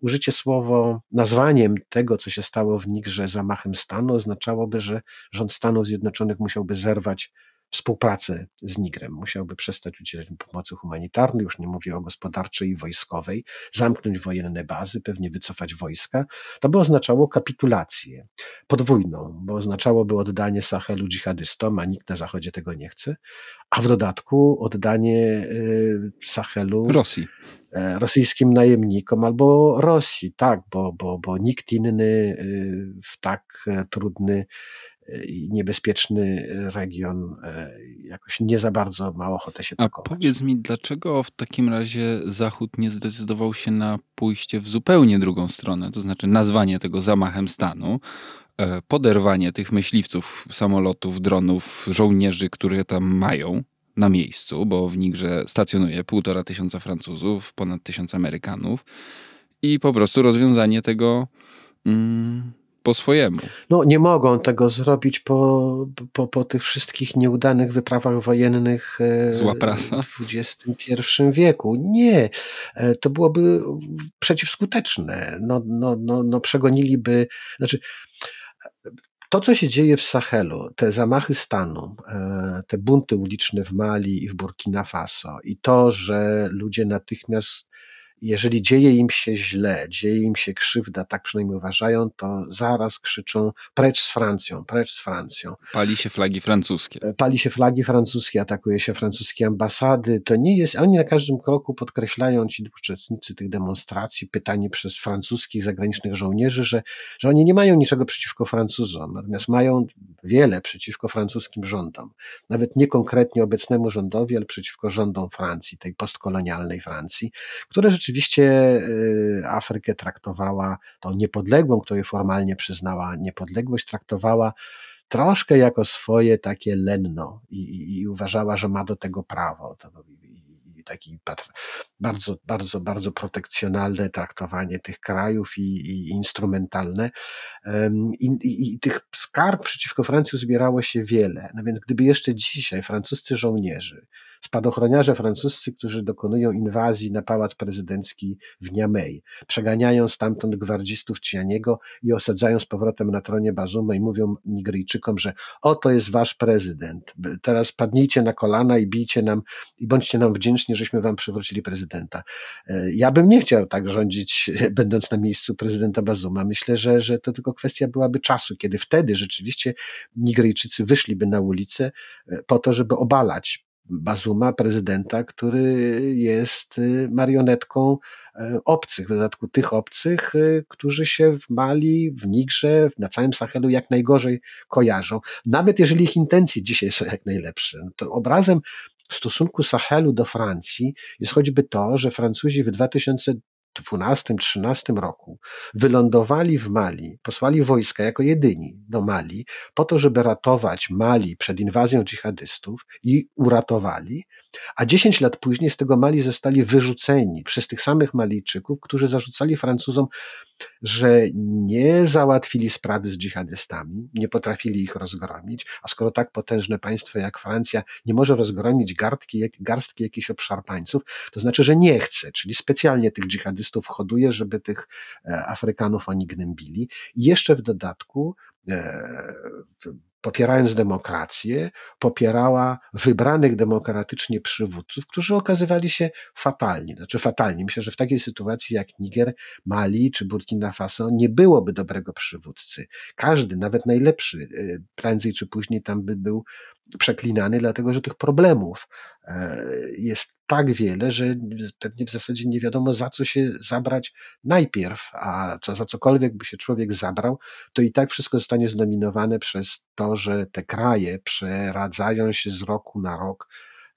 użycie słowo, nazwaniem tego, co się stało w Nigrze zamachem stanu, oznaczałoby, że rząd Stanów Zjednoczonych musiałby zerwać współpracę z Nigrem. Musiałby przestać udzielać pomocy humanitarnej, już nie mówię o gospodarczej i wojskowej, zamknąć wojenne bazy, pewnie wycofać wojska. To by oznaczało kapitulację podwójną, bo oznaczałoby oddanie Sahelu dżihadystom, a nikt na Zachodzie tego nie chce, a w dodatku oddanie y, Sahelu Rosji. E, rosyjskim najemnikom albo Rosji, tak, bo, bo, bo nikt inny y, w tak e, trudny niebezpieczny region e, jakoś nie za bardzo ma ochotę się pakować. A powiedz mi, dlaczego w takim razie Zachód nie zdecydował się na pójście w zupełnie drugą stronę, to znaczy nazwanie tego zamachem stanu, e, poderwanie tych myśliwców, samolotów, dronów, żołnierzy, które tam mają na miejscu, bo w Nigrze stacjonuje półtora tysiąca Francuzów, ponad tysiąc Amerykanów i po prostu rozwiązanie tego mm, po swojemu. No, nie mogą tego zrobić po, po, po tych wszystkich nieudanych wyprawach wojennych e, Zła prasa. w XXI wieku. Nie, e, to byłoby przeciwskuteczne. No, no, no, no przegoniliby, znaczy to, co się dzieje w Sahelu, te zamachy stanu, e, te bunty uliczne w Mali i w Burkina Faso i to, że ludzie natychmiast jeżeli dzieje im się źle, dzieje im się krzywda, tak przynajmniej uważają, to zaraz krzyczą precz z Francją, precz z Francją. Pali się flagi francuskie. E, pali się flagi francuskie, atakuje się francuskie ambasady. To nie jest, oni na każdym kroku podkreślają ci uczestnicy tych demonstracji, pytani przez francuskich zagranicznych żołnierzy, że, że oni nie mają niczego przeciwko Francuzom, natomiast mają wiele przeciwko francuskim rządom. Nawet nie konkretnie obecnemu rządowi, ale przeciwko rządom Francji, tej postkolonialnej Francji, które rzeczywiście rzeczywiście y, Afrykę traktowała, tą niepodległą, której formalnie przyznała niepodległość, traktowała troszkę jako swoje takie lenno i, i, i uważała, że ma do tego prawo. To, i, taki bardzo, bardzo, bardzo protekcjonalne traktowanie tych krajów i, instrumentalne. I, tych skarg przeciwko Francji zbierało się wiele. No więc gdyby jeszcze dzisiaj francuscy żołnierze spadochroniarze francuscy, którzy dokonują inwazji na pałac prezydencki w Niamey. Przeganiają stamtąd gwardzistów Cianiego i osadzają z powrotem na tronie Bazuma i mówią Nigryjczykom, że oto jest wasz prezydent. Teraz padnijcie na kolana i bijcie nam i bądźcie nam wdzięczni, żeśmy wam przywrócili prezydenta. E, ja bym nie chciał tak rządzić, będąc na miejscu prezydenta Bazuma. Myślę, że, że to tylko kwestia byłaby czasu, kiedy wtedy rzeczywiście Nigryjczycy wyszliby na ulicę e, po to, żeby obalać Bazuma, prezydenta, który jest y, marionetką e, obcych, w dodatku tych obcych, y, którzy się w Mali, w Nigrze, na całym Sahelu jak najgorzej kojarzą. Nawet jeżeli ich intencje dzisiaj są jak najlepsze. No to obrazem stosunku Sahelu do Francji jest choćby to, że Francuzi w 2000 12-13 roku wylądowali w Mali, posłali wojska jako jedyni do Mali po to, żeby ratować Mali przed inwazją dżihadystów i uratowali, a 10 lat później z tego Mali zostali wyrzuceni przez tych samych Malijczyków, którzy zarzucali Francuzom, że nie załatwili sprawy z dżihadystami, nie potrafili ich rozgromić, a skoro tak potężne państwo jak Francja nie może rozgromić garstki, garstki jakichś obszarpańców, to znaczy, że nie chce, czyli specjalnie tych dżihadystów hoduje, żeby tych e, Afrykanów oni gnębili. I jeszcze w dodatku e, popierając demokrację, popierała wybranych demokratycznie przywódców, którzy okazywali się fatalni. Znaczy fatalni. Myślę, że w takiej sytuacji jak Niger, Mali czy Burkina Faso nie byłoby dobrego przywódcy. Każdy, nawet najlepszy, y, prędzej czy później tam by był przeklinany, dlatego że tych problemów e, jest tak wiele, że pewnie w zasadzie nie wiadomo za co się zabrać najpierw, a co za cokolwiek by się człowiek zabrał, to i tak wszystko zostanie zdominowane przez to, że te kraje przeradzają się z roku na rok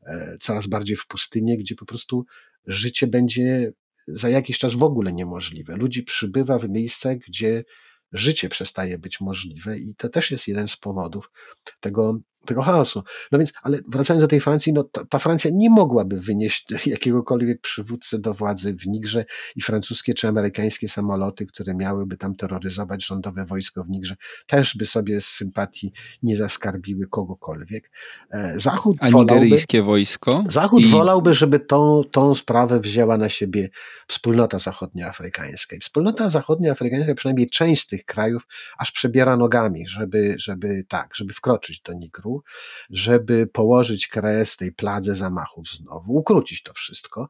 e, coraz bardziej w pustynię, gdzie po prostu życie będzie za jakiś czas w ogóle niemożliwe. Ludzi przybywa w miejscach, gdzie życie przestaje być możliwe i to też jest jeden z powodów tego tego chaosu. No więc, ale wracając do tej Francji, no ta, ta, Francja nie mogłaby wynieść jakiegokolwiek przywódcy do władzy w Nigrze i francuskie czy amerykańskie samoloty, które miałyby tam terroryzować rządowe wojsko w Nigrze, też by sobie z sympatii nie zaskarbiły kogokolwiek. E, Zachód A nigeryjskie wojsko? Zachód i... wolałby, żeby tą, tą sprawę wzięła na siebie wspólnota zachodnioafrykańska. I wspólnota zachodnioafrykańska, przynajmniej część z tych krajów, aż przebiera nogami, żeby, żeby tak, żeby wkroczyć do Nigru żeby położyć kres tej pladze zamachów znowu, ukrócić to wszystko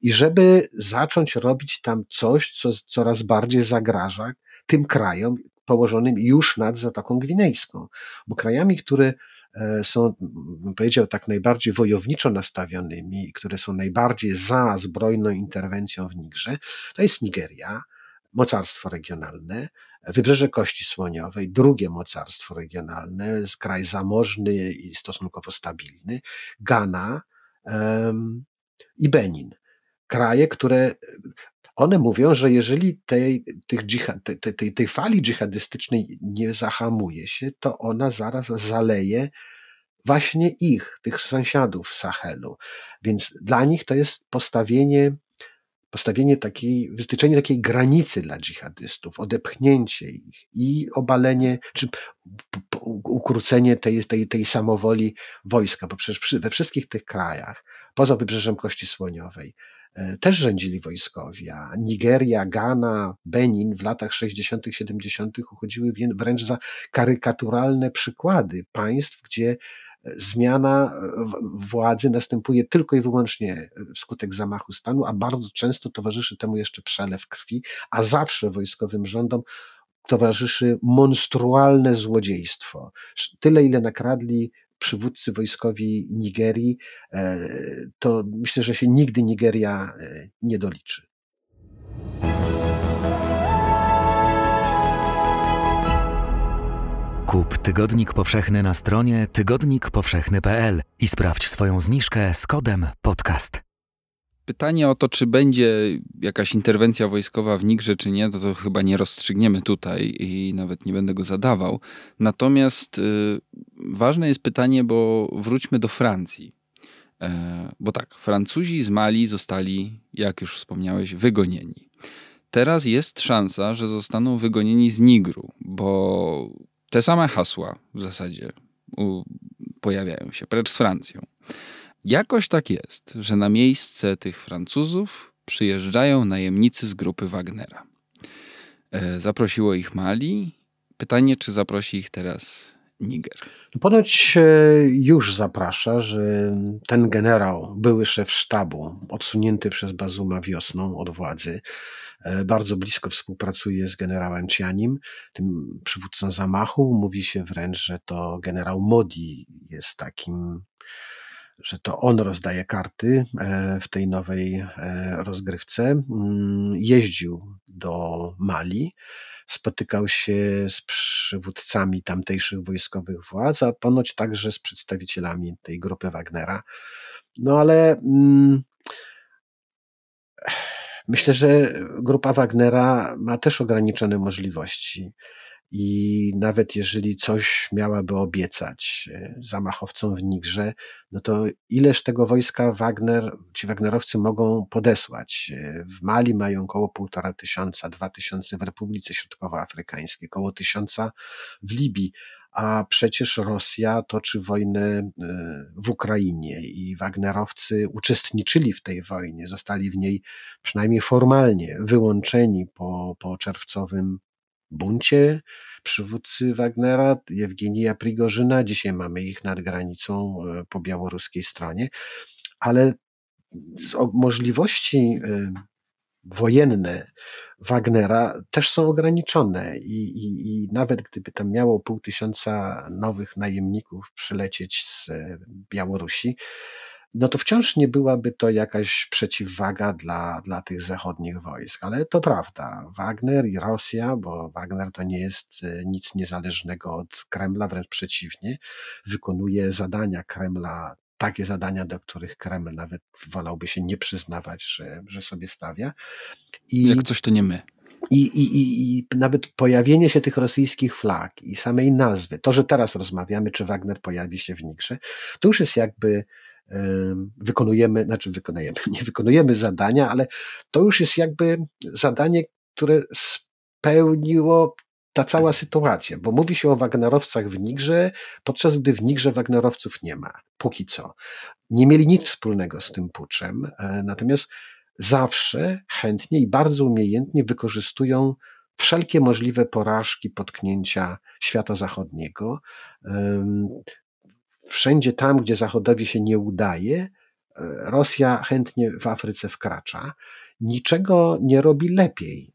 i żeby zacząć robić tam coś, co coraz bardziej zagraża tym krajom położonym już nad Zatoką Gwinejską. Bo krajami, które e, są, powiedział, tak najbardziej wojowniczo nastawionymi, które są najbardziej za zbrojną interwencją w Nigrze, to jest Nigeria, mocarstwo regionalne, Wybrzeże Kości Słoniowej, drugie mocarstwo regionalne, kraj zamożny i stosunkowo stabilny, Ghana um, i Benin. Kraje, które one mówią, że jeżeli tej, tych dżihad, tej, tej, tej fali dżihadystycznej nie zahamuje się, to ona zaraz zaleje właśnie ich, tych sąsiadów Sahelu. Więc dla nich to jest postawienie postawienie takiej, wytyczenie takiej granicy dla dżihadystów, odepchnięcie ich i obalenie, czy ukrócenie tej, tej, tej samowoli wojska, bo przecież we wszystkich tych krajach, poza wybrzeżem Kości Słoniowej, e, też rządzili wojskowi, a Nigeria, Ghana, Benin w latach 60., 70. uchodziły wręcz za karykaturalne przykłady państw, gdzie zmiana władzy następuje tylko i wyłącznie wskutek zamachu stanu, a bardzo często towarzyszy temu jeszcze przelew krwi, a zawsze wojskowym rządom towarzyszy monstrualne złodziejstwo. Tyle, ile nakradli przywódcy wojskowi Nigerii, e, to myślę, że się nigdy Nigeria e, nie doliczy. Kup Tygodnik Powszechny na stronie tygodnikpowszechny.pl i sprawdź swoją zniżkę z kodem podcast. Pytanie o to, czy będzie jakaś interwencja wojskowa w Nigrze, czy nie, to, to chyba nie rozstrzygniemy tutaj i nawet nie będę go zadawał. Natomiast y, ważne jest pytanie, bo wróćmy do Francji. E, bo tak, Francuzi z Mali zostali, jak już wspomniałeś, wygonieni. Teraz jest szansa, że zostaną wygonieni z Nigru, bo te same hasła w zasadzie pojawiają się, precz z Francją. Jakoś tak jest, że na miejsce tych Francuzów przyjeżdżają najemnicy z grupy Wagnera. E, zaprosiło ich Mali. Pytanie, czy zaprosi ich teraz Niger? No ponoć e, już zaprasza, że ten generał, były szef sztabu, odsunięty przez Bazuma wiosną od władzy, bardzo blisko współpracuje z generałem Cianim, tym przywódcą zamachu. Mówi się wręcz, że to generał Modi jest takim że to on rozdaje karty e, w tej nowej rozgrywce. Mm, jeździł do Mali, spotykał się z przywódcami tamtejszych wojskowych władz, a ponoć także z przedstawicielami tej grupy Wagnera. No ale mm, myślę, że grupa Wagnera ma też ograniczone możliwości. I nawet jeżeli coś miałaby obiecać e, zamachowcom w Nigrze, no to ileż tego wojska Wagner, ci Wagnerowcy mogą podesłać? E, w Mali mają około półtora tysiąca, dwa tysiące w Republice Środkowoafrykańskiej, około tysiąca w Libii a przecież Rosja toczy wojnę e, w Ukrainie i Wagnerowcy uczestniczyli w tej wojnie, zostali w niej przynajmniej formalnie wyłączeni po, po czerwcowym buncie przywódcy Wagnera, Jewgenija Prigorzyna. Dzisiaj mamy ich nad granicą e, po białoruskiej stronie, ale możliwości e, wojenne Wagnera też są ograniczone i, i, i, nawet gdyby tam miało pół tysiąca nowych najemników przylecieć z e, Białorusi, no to wciąż nie byłaby to jakaś przeciwwaga dla, dla tych zachodnich wojsk. Ale to prawda, Wagner i Rosja, bo Wagner to nie jest e, nic niezależnego od Kremla, wręcz przeciwnie, wykonuje zadania Kremla takie zadania, do których Kreml nawet wolałby się nie przyznawać, że, że sobie stawia. I, Jak coś to nie my. I, i, i, I nawet pojawienie się tych rosyjskich flag i samej nazwy, to, że teraz rozmawiamy, czy Wagner pojawi się w Nigrze, to już jest jakby wykonujemy, znaczy wykonujemy, nie wykonujemy zadania, ale to już jest jakby zadanie, które spełniło ta cała sytuacja, bo mówi się o Wagnerowcach w Nigrze, podczas gdy w Nigrze Wagnerowców nie ma, póki co. Nie mieli nic wspólnego z tym puczem, e, natomiast zawsze chętnie i bardzo umiejętnie wykorzystują wszelkie możliwe porażki, potknięcia świata zachodniego wszędzie tam, gdzie Zachodowi się nie udaje, e, Rosja chętnie w Afryce wkracza. Niczego nie robi lepiej.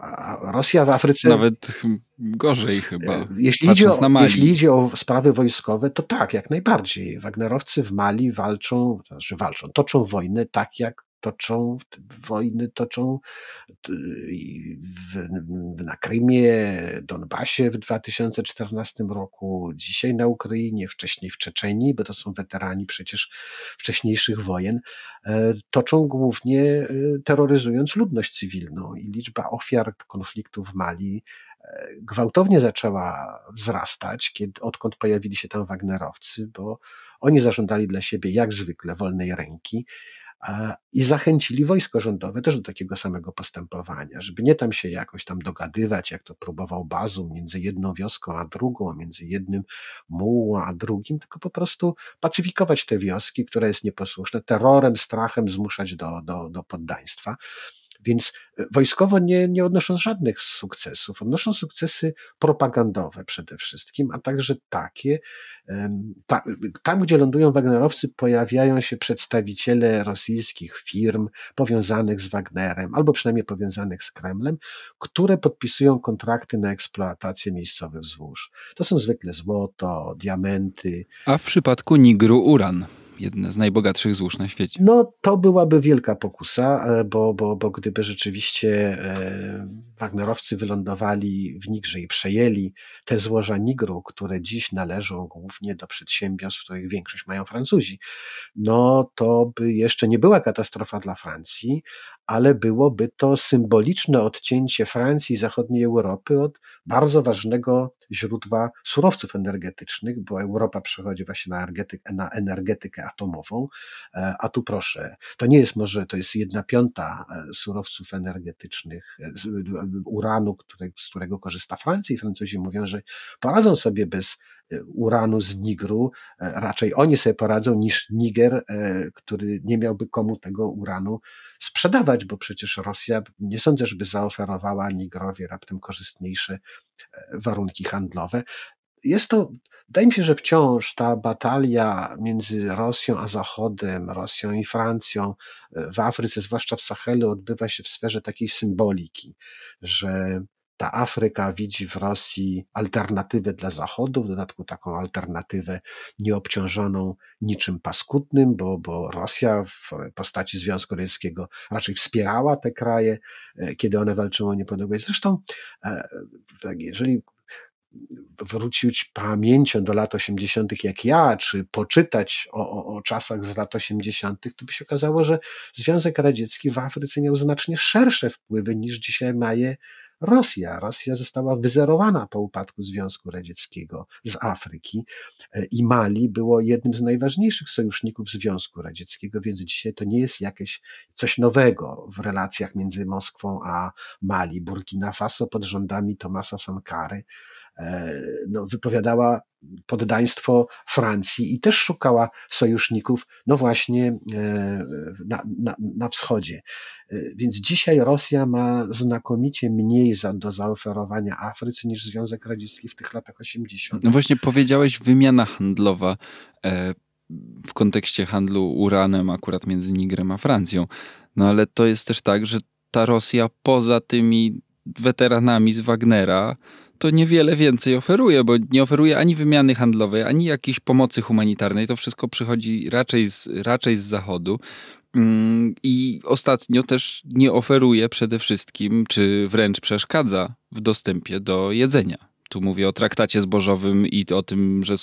A Rosja w Afryce. Nawet gorzej chyba. E, jeśli idzie, o, jeśli idzie o sprawy wojskowe, to tak, jak najbardziej. Wagnerowcy w Mali walczą, znaczy walczą, toczą wojnę tak, jak toczą wojny, toczą na Krymie, Donbasie w 2014 roku, dzisiaj na Ukrainie, wcześniej w Czeczenii, bo to są weterani przecież wcześniejszych wojen, e, toczą głównie e, terroryzując ludność cywilną. I liczba ofiar konfliktu w Mali e, gwałtownie zaczęła wzrastać, kiedy, odkąd pojawili się tam Wagnerowcy, bo oni zażądali dla siebie jak zwykle wolnej ręki, i zachęcili wojsko rządowe też do takiego samego postępowania, żeby nie tam się jakoś tam dogadywać, jak to próbował Bazum między jedną wioską a drugą, między jednym mułą a drugim, tylko po prostu pacyfikować te wioski, które jest nieposłuszne, terrorem, strachem zmuszać do, do, do poddaństwa. Więc e, wojskowo nie, nie odnoszą żadnych sukcesów. Odnoszą sukcesy propagandowe przede wszystkim, a także takie, tam gdzie lądują Wagnerowcy, pojawiają się przedstawiciele rosyjskich firm powiązanych z Wagnerem, albo przynajmniej powiązanych z Kremlem, które podpisują kontrakty na eksploatację miejscowych złóż. To są zwykle złoto, diamenty. A w przypadku Nigru uran jedne z najbogatszych złóż na świecie. No to byłaby wielka pokusa, e, bo, bo, bo gdyby rzeczywiście e, Wagnerowcy wylądowali w Nigrze i przejęli te złoża Nigru, które dziś należą głównie do przedsiębiorstw, których większość mają Francuzi, no to by jeszcze nie była katastrofa dla Francji, ale byłoby to symboliczne odcięcie Francji i zachodniej Europy od bardzo ważnego źródła surowców energetycznych, bo Europa przechodzi właśnie na, energetykę, na energetykę atomową, e, a tu proszę, to nie jest może, to jest jedna piąta e, surowców energetycznych, e, uranu, który, z którego korzysta Francja i Francuzi mówią, że poradzą sobie bez uranu z Nigru, raczej oni sobie poradzą niż Niger, który nie miałby komu tego uranu sprzedawać, bo przecież Rosja nie sądzę, żeby zaoferowała Nigrowi raptem korzystniejsze warunki handlowe. Jest to, wydaje mi się, że wciąż ta batalia między Rosją a Zachodem, Rosją i Francją w Afryce, zwłaszcza w Sahelu, odbywa się w sferze takiej symboliki, że ta Afryka widzi w Rosji alternatywę dla Zachodu, w dodatku taką alternatywę nieobciążoną niczym paskudnym, bo, bo Rosja w postaci Związku Radzieckiego raczej wspierała te kraje, e, kiedy one walczyły o niepodległość. Zresztą, e, tak, jeżeli wrócić pamięcią do lat 80., jak ja, czy poczytać o, o, o, czasach z lat 80., to by się okazało, że Związek Radziecki w Afryce miał znacznie szersze wpływy niż dzisiaj ma je Rosja. Rosja została wyzerowana po upadku Związku Radzieckiego z Afryki e, i Mali było jednym z najważniejszych sojuszników Związku Radzieckiego, więc dzisiaj to nie jest jakieś coś nowego w relacjach między Moskwą a Mali. Burkina Faso pod rządami Tomasa Sankary no, wypowiadała poddaństwo Francji i też szukała sojuszników, no właśnie e, na, na, na wschodzie. E, więc dzisiaj Rosja ma znakomicie mniej za, do zaoferowania Afryce niż Związek Radziecki w tych latach 80. No właśnie powiedziałeś wymiana handlowa w kontekście handlu uranem akurat między Nigrem a Francją. No ale to jest też tak, że ta Rosja poza tymi weteranami z Wagnera to niewiele więcej oferuje, bo nie oferuje ani wymiany handlowej, ani jakiejś pomocy humanitarnej. To wszystko przychodzi raczej z, raczej z zachodu. Mm, I ostatnio też nie oferuje przede wszystkim, czy wręcz przeszkadza w dostępie do jedzenia. Tu mówię o traktacie zbożowym i o tym, że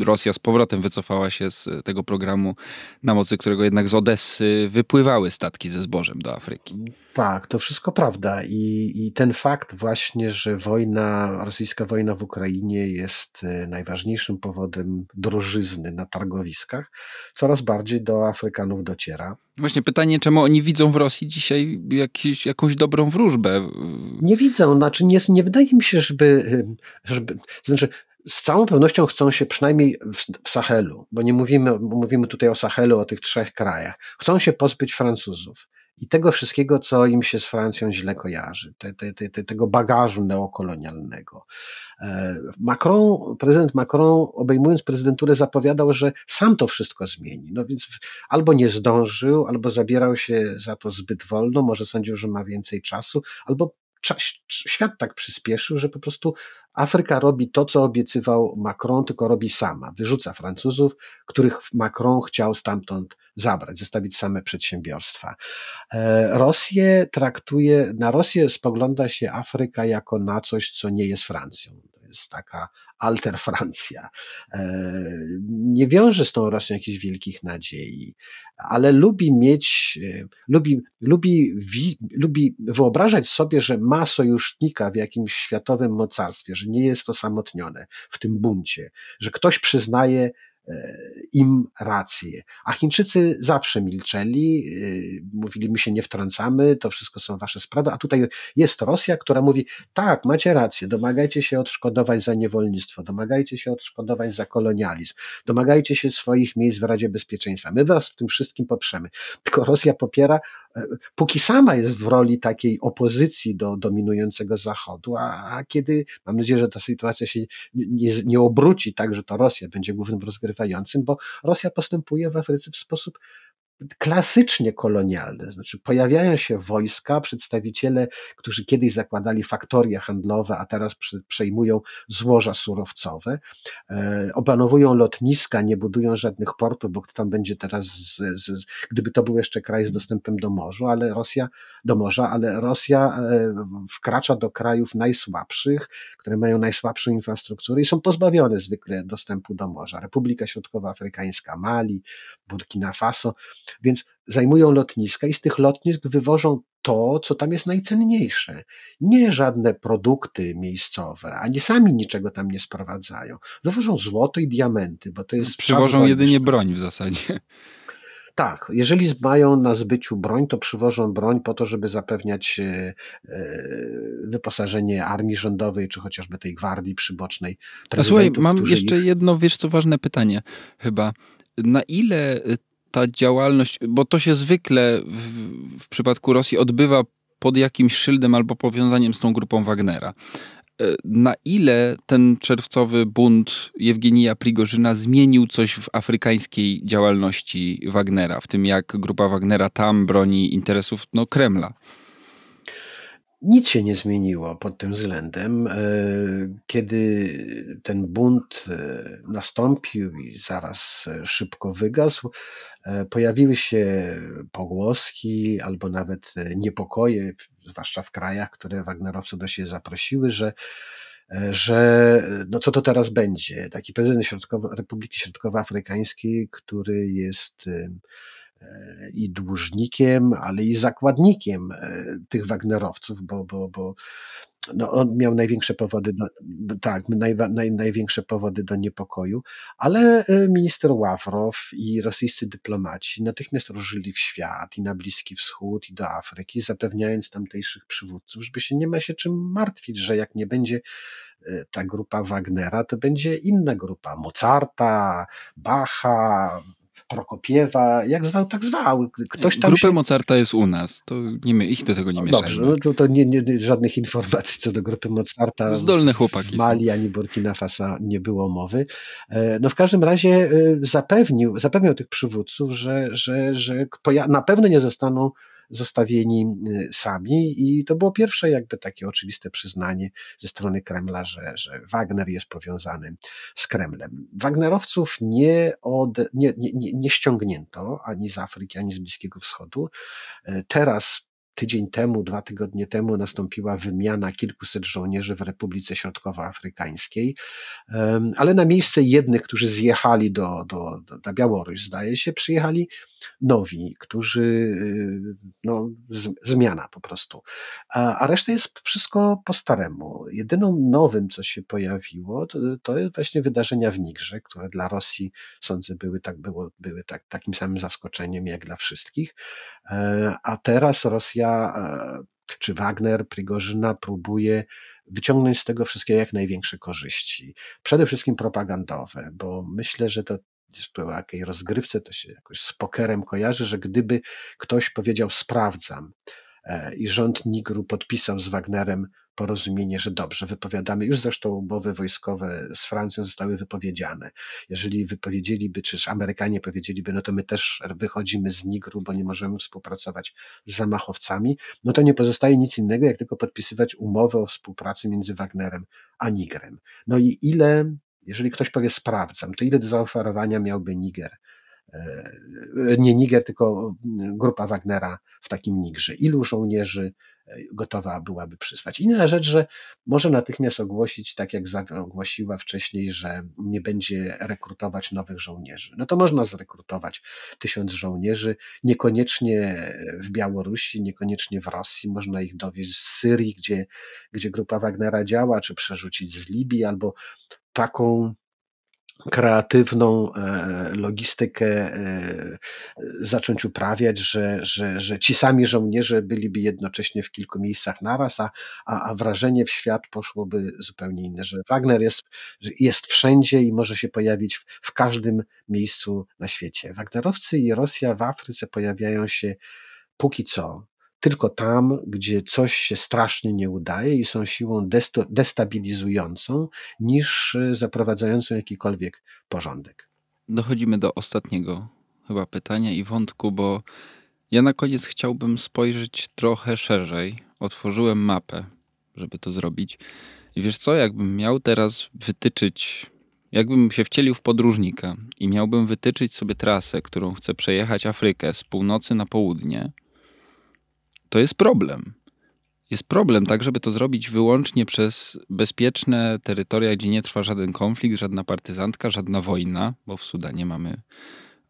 Rosja z powrotem wycofała się z tego programu, na mocy którego jednak z Odessy wypływały statki ze zbożem do Afryki. Tak, to wszystko prawda. I, I ten fakt właśnie, że wojna, rosyjska wojna w Ukrainie jest e, najważniejszym powodem drożyzny na targowiskach, coraz bardziej do Afrykanów dociera. Właśnie pytanie, czemu oni widzą w Rosji dzisiaj jakiś, jakąś dobrą wróżbę? Nie widzą, znaczy nie, nie wydaje mi się, żeby, żeby znaczy z całą pewnością chcą się przynajmniej w, Sahelu, bo nie mówimy, mówimy tutaj o Sahelu, o tych trzech krajach, chcą się pozbyć Francuzów i tego wszystkiego, co im się z Francją źle kojarzy, te, te, te, tego bagażu neokolonialnego. E, Macron, prezydent Macron, obejmując prezydenturę, zapowiadał, że sam to wszystko zmieni. No więc albo nie zdążył, albo zabierał się za to zbyt wolno, może sądził, że ma więcej czasu, albo świat tak przyspieszył, że po prostu Afryka robi to, co obiecywał Macron, tylko robi sama. Wyrzuca Francuzów, których Macron chciał stamtąd zabrać, zostawić same przedsiębiorstwa. E, Rosję traktuje, na Rosję spogląda się Afryka jako na coś, co nie jest Francją jest taka alter Francja. E, nie wiąże z tą Rosją jakichś wielkich nadziei, ale lubi mieć, e, lubi, lubi, lubi wyobrażać sobie, że ma sojusznika w jakimś światowym mocarstwie, że nie jest osamotnione w tym buncie, że ktoś przyznaje im rację. A Chińczycy zawsze milczeli, mówili, my się nie wtrącamy, to wszystko są wasze sprawy, a tutaj jest Rosja, która mówi, tak, macie rację, domagajcie się odszkodowań za niewolnictwo, domagajcie się odszkodowań za kolonializm, domagajcie się swoich miejsc w Radzie Bezpieczeństwa. My was w tym wszystkim poprzemy. Tylko Rosja popiera, e, póki sama jest w roli takiej opozycji do dominującego Zachodu, a, a kiedy, mam nadzieję, że ta sytuacja się nie, nie obróci tak, że to Rosja będzie głównym rozgrywającym, bo Rosja postępuje w Afryce w sposób klasycznie kolonialne, znaczy pojawiają się wojska, przedstawiciele, którzy kiedyś zakładali faktorie handlowe, a teraz przejmują złoża surowcowe, e, opanowują lotniska, nie budują żadnych portów, bo kto tam będzie teraz, z, z, gdyby to był jeszcze kraj z dostępem do morza, ale Rosja, do morza, ale Rosja e, wkracza do krajów najsłabszych, które mają najsłabszą infrastrukturę i są pozbawione zwykle dostępu do morza. Republika Środkowoafrykańska, Mali, Burkina Faso, więc zajmują lotniska i z tych lotnisk wywożą to, co tam jest najcenniejsze. Nie żadne produkty miejscowe, ani sami niczego tam nie sprowadzają. Wywożą złoto i diamenty, bo to jest. Przywożą jedynie broń w zasadzie. Tak, jeżeli mają na zbyciu broń, to przywożą broń po to, żeby zapewniać e, e, wyposażenie armii rządowej, czy chociażby tej gwardii przybocznej. A słuchaj, mam jeszcze ich... jedno, wiesz co, ważne pytanie chyba. Na ile ta działalność, bo to się zwykle w, w przypadku Rosji odbywa pod jakimś szyldem albo powiązaniem z tą grupą Wagnera. E, na ile ten czerwcowy bunt Jewgenija Prigorzyna zmienił coś w afrykańskiej działalności Wagnera, w tym jak grupa Wagnera tam broni interesów no, Kremla? Nic się nie zmieniło pod tym względem. E, kiedy ten bunt e, nastąpił i zaraz szybko wygasł, E, pojawiły się pogłoski albo nawet e, niepokoje, zwłaszcza w krajach, które Wagnerowców do siebie zaprosiły, że e, że no co to teraz będzie? Taki prezydent Środkowo, Republiki Środkowoafrykańskiej, który jest i dłużnikiem, ale i zakładnikiem tych Wagnerowców, bo, bo, bo no on miał największe powody, do, tak, naj, naj, największe powody do niepokoju, ale e, minister Ławrow i rosyjscy dyplomaci natychmiast ruszyli w świat i na Bliski Wschód i do Afryki, zapewniając tamtejszych przywódców, żeby się nie ma się czym martwić, że jak nie będzie e, ta grupa Wagnera, to będzie inna grupa, Mozarta, Bacha, Prokopiewa, jak zwał, tak zwał. Ktoś tam Grupę się... Mozarta jest u nas, to nie my, ich do tego nie mieszamy. Dobrze, no to, to nie, nie, żadnych informacji co do grupy Mozarta Zdolne chłopaki w Mali są. ani Burkina Faso nie było mowy. E, no w każdym razie e, zapewnił, zapewniał tych przywódców, że, że, że na pewno nie zostaną zostawieni y, sami i to było pierwsze jakby takie oczywiste przyznanie ze strony Kremla, że, że Wagner jest powiązany z Kremlem. Wagnerowców nie, od, nie, nie, nie ściągnięto ani z Afryki, ani z Bliskiego Wschodu. E, teraz tydzień temu, dwa tygodnie temu nastąpiła wymiana kilkuset żołnierzy w Republice Środkowoafrykańskiej, ale na miejsce jednych, którzy zjechali do, do, do, na Białoruś, zdaje się, przyjechali nowi, którzy, y, no, z, zmiana po prostu. A, a reszta jest wszystko po staremu. Jedyną nowym, co się pojawiło, to, to jest właśnie wydarzenia w Nigrze, które dla Rosji, sądzę, były, tak, było, były tak, takim samym zaskoczeniem jak dla wszystkich. E, a teraz Rosja, e, czy Wagner, Prigorzyna próbuje wyciągnąć z tego wszystkiego jak największe korzyści. Przede wszystkim propagandowe, bo myślę, że to o jakiej rozgrywce to się jakoś z pokerem kojarzy, że gdyby ktoś powiedział sprawdzam e, i rząd Nigru podpisał z Wagnerem porozumienie, że dobrze, wypowiadamy, już zresztą umowy wojskowe z Francją zostały wypowiedziane. Jeżeli wypowiedzieliby, czy Amerykanie powiedzieliby, no to my też wychodzimy z Nigru, bo nie możemy współpracować z zamachowcami, no to nie pozostaje nic innego, jak tylko podpisywać umowę o współpracy między Wagnerem a Nigrem. No i ile jeżeli ktoś powie sprawdzam, to ile do zaoferowania miałby Niger? E, nie Niger, tylko grupa Wagnera w takim Nigrze. Ilu żołnierzy e, gotowa byłaby przysłać? Inna rzecz, że może natychmiast ogłosić, tak jak ogłosiła wcześniej, że nie będzie rekrutować nowych żołnierzy. No to można zrekrutować tysiąc żołnierzy, niekoniecznie w Białorusi, niekoniecznie w Rosji, można ich dowieść z Syrii, gdzie, gdzie grupa Wagnera działa, czy przerzucić z Libii, albo taką kreatywną e, logistykę e, zacząć uprawiać, że, że, że ci sami żołnierze byliby jednocześnie w kilku miejscach naraz, a, a, wrażenie w świat poszłoby zupełnie inne, że Wagner jest, jest wszędzie i może się pojawić w, w każdym miejscu na świecie. Wagnerowcy i Rosja w Afryce pojawiają się póki co tylko tam, gdzie coś się strasznie nie udaje i są siłą destabilizującą, niż e, zaprowadzającą jakikolwiek porządek. Dochodzimy do ostatniego chyba pytania i wątku, bo ja na koniec chciałbym spojrzeć trochę szerzej. Otworzyłem mapę, żeby to zrobić. I wiesz co, jakbym miał teraz wytyczyć, jakbym się wcielił w podróżnika i miałbym wytyczyć sobie trasę, którą chcę przejechać Afrykę z północy na południe, to jest problem. Jest problem tak, żeby to zrobić wyłącznie przez bezpieczne terytoria, gdzie nie trwa żaden konflikt, żadna partyzantka, żadna wojna, bo w Sudanie mamy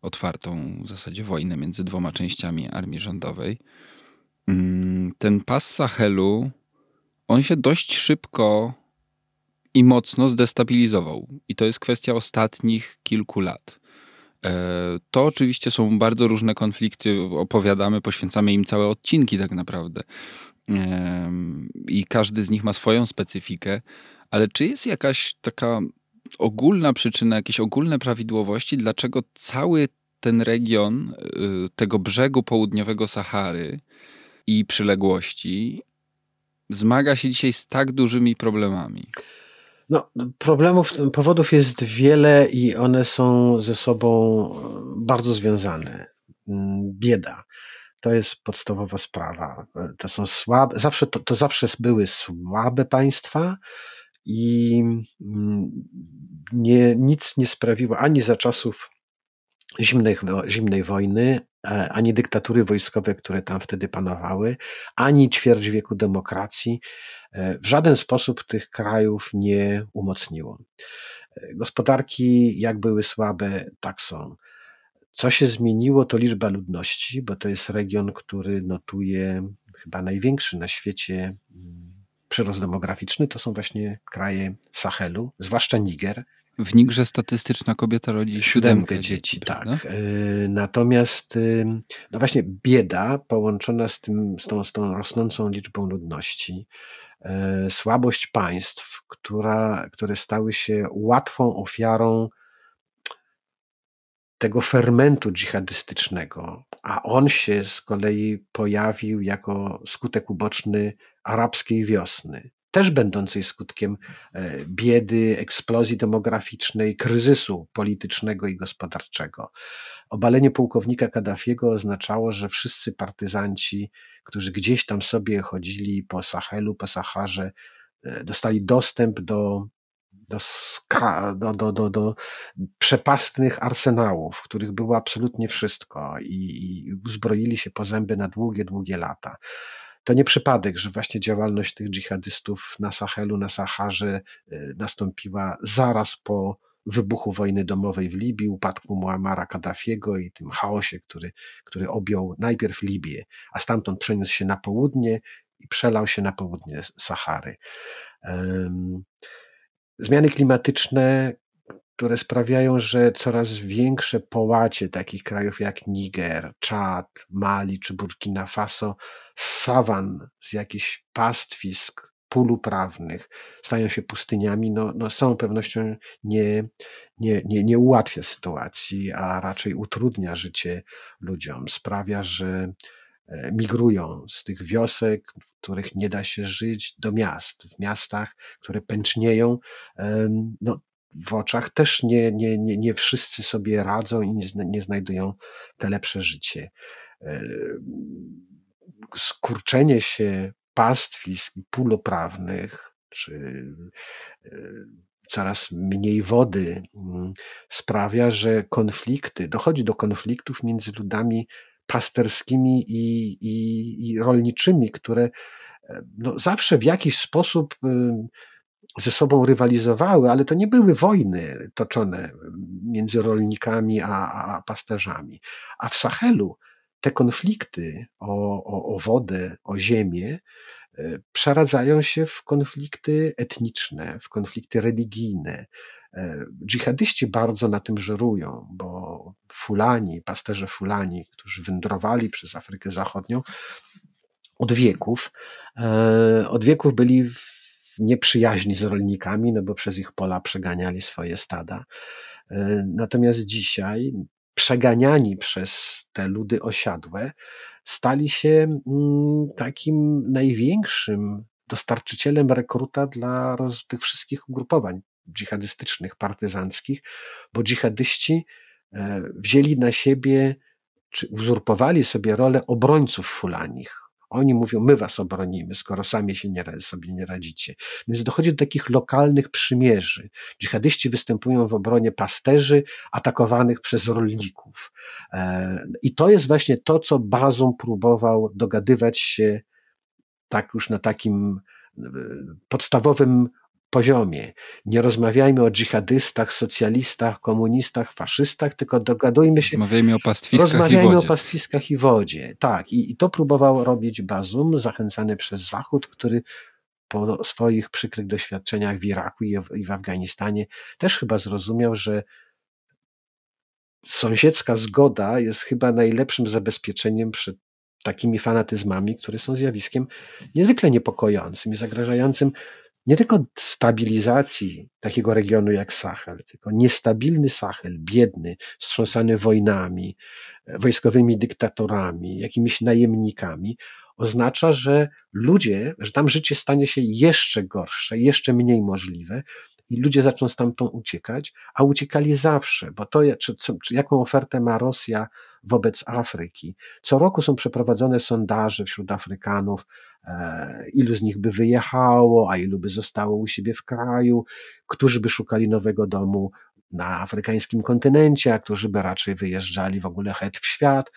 otwartą w zasadzie wojnę między dwoma częściami armii rządowej. Mm, ten pas Sahelu, on się dość szybko i mocno zdestabilizował. I to jest kwestia ostatnich kilku lat. E, to oczywiście są bardzo różne konflikty, opowiadamy, poświęcamy im całe odcinki tak naprawdę. I każdy z nich ma swoją specyfikę, ale czy jest jakaś taka ogólna przyczyna, jakieś ogólne prawidłowości, dlaczego cały ten region y, tego brzegu południowego Sahary i przyległości zmaga się dzisiaj z tak dużymi problemami? No, problemów, powodów jest wiele i one są ze sobą e, bardzo związane. Mm, bieda. To jest podstawowa sprawa. E, to są słabe, zawsze, to, to zawsze były słabe państwa i mm, nie, nic nie sprawiło ani za czasów zimnej, zimnej wojny, e, ani dyktatury wojskowe, które tam wtedy panowały, ani ćwierć wieku demokracji w żaden sposób tych krajów nie umocniło. E, gospodarki, jak były słabe, tak są. Co się zmieniło, to liczba ludności, bo to jest region, który notuje chyba największy na świecie mm, przyrost demograficzny. To są właśnie kraje Sahelu, zwłaszcza Niger. W Nigrze statystyczna kobieta rodzi siódemkę, dzieci. Tak. E, natomiast no właśnie bieda połączona z, tym, z, tą, z tą rosnącą liczbą ludności, E, słabość państw, która, które stały się łatwą ofiarą tego fermentu dżihadystycznego, a on się z kolei pojawił jako skutek uboczny arabskiej wiosny, też będącej skutkiem e, biedy, eksplozji demograficznej, kryzysu politycznego i gospodarczego. Obalenie pułkownika Kaddafiego oznaczało, że wszyscy partyzanci którzy gdzieś tam sobie chodzili po Sahelu, po Saharze, e, dostali dostęp do, do, do, do, do, do przepastnych arsenałów, w których było absolutnie wszystko i, i uzbroili się po zęby na długie, długie lata. To nie przypadek, że właśnie działalność tych dżihadystów na Sahelu, na Saharze e, nastąpiła zaraz po wybuchu wojny domowej w Libii, upadku Muamara Kaddafiego i tym chaosie, który, który objął najpierw Libię, a stamtąd przeniósł się na południe i przelał się na południe Sahary. Zmiany klimatyczne, które sprawiają, że coraz większe połacie takich krajów jak Niger, Czad, Mali czy Burkina Faso, z sawan, z jakichś pastwisk, pól uprawnych stają się pustyniami, no, no z całą pewnością nie, nie, nie, nie ułatwia sytuacji, a raczej utrudnia życie ludziom. Sprawia, że e, migrują z tych wiosek, w których nie da się żyć, do miast. W miastach, które pęcznieją, no, w oczach też nie, nie, nie, nie wszyscy sobie radzą i nie, nie znajdują te lepsze życie. E, skurczenie się pastwisk i pól oprawnych, czy e, coraz mniej wody mm, sprawia, że konflikty, dochodzi do konfliktów między ludami pasterskimi i, i, i rolniczymi, które e, no, zawsze w jakiś sposób ze sobą rywalizowały, ale to nie były wojny toczone między rolnikami a, a pasterzami. A w Sahelu te konflikty o, o, o wodę, o ziemię e, przeradzają się w konflikty etniczne, w konflikty religijne. E, dżihadyści bardzo na tym żerują, bo fulani, pasterze fulani, którzy wędrowali przez Afrykę Zachodnią od wieków, e, od wieków byli w nieprzyjaźni z rolnikami, no bo przez ich pola przeganiali swoje stada. E, natomiast dzisiaj przeganiani przez te ludy osiadłe, stali się mm, takim największym dostarczycielem rekruta dla tych wszystkich ugrupowań dżihadystycznych, partyzanckich, bo dżihadyści e, wzięli na siebie, czy uzurpowali sobie rolę obrońców fulanich. Oni mówią, my was obronimy, skoro sami się nie, sobie nie radzicie. Więc dochodzi do takich lokalnych przymierzy. Dżihadyści występują w obronie pasterzy atakowanych przez rolników. E, I to jest właśnie to, co Bazum próbował dogadywać się tak już na takim e, podstawowym poziomie. Nie rozmawiajmy o dżihadystach, socjalistach, komunistach, faszystach, tylko dogadujmy się. Rozmawiajmy o pastwiskach rozmawiajmy i wodzie. o pastwiskach i wodzie. Tak, i, i to próbował robić Bazum, zachęcany przez Zachód, który po swoich przykrych doświadczeniach w Iraku i w, i w Afganistanie też chyba zrozumiał, że sąsiedzka zgoda jest chyba najlepszym zabezpieczeniem przed takimi fanatyzmami, które są zjawiskiem niezwykle niepokojącym i zagrażającym nie tylko stabilizacji takiego regionu jak Sahel, tylko niestabilny Sahel, biedny, wstrząsany wojnami, wojskowymi dyktatorami, jakimiś najemnikami, oznacza, że ludzie, że tam życie stanie się jeszcze gorsze, jeszcze mniej możliwe, i ludzie zaczną stamtąd uciekać, a uciekali zawsze, bo to, czy, czy, jaką ofertę ma Rosja wobec Afryki. Co roku są przeprowadzone sondaże wśród Afrykanów, e, ilu z nich by wyjechało, a ilu by zostało u siebie w kraju, którzy by szukali nowego domu na afrykańskim kontynencie, a którzy by raczej wyjeżdżali w ogóle het w świat.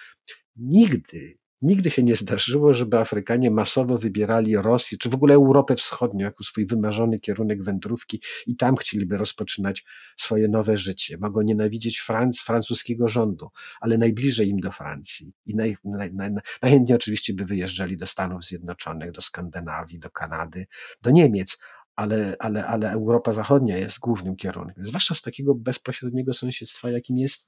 Nigdy Nigdy się nie zdarzyło, żeby Afrykanie masowo wybierali Rosję, czy w ogóle Europę Wschodnią jako swój wymarzony kierunek wędrówki i tam chcieliby rozpoczynać swoje nowe życie. Mogą nienawidzieć Franc, francuskiego rządu, ale najbliżej im do Francji i naj, naj, naj, najchętniej oczywiście by wyjeżdżali do Stanów Zjednoczonych, do Skandynawii, do Kanady, do Niemiec, ale, ale, ale Europa Zachodnia jest głównym kierunkiem, zwłaszcza z takiego bezpośredniego sąsiedztwa, jakim jest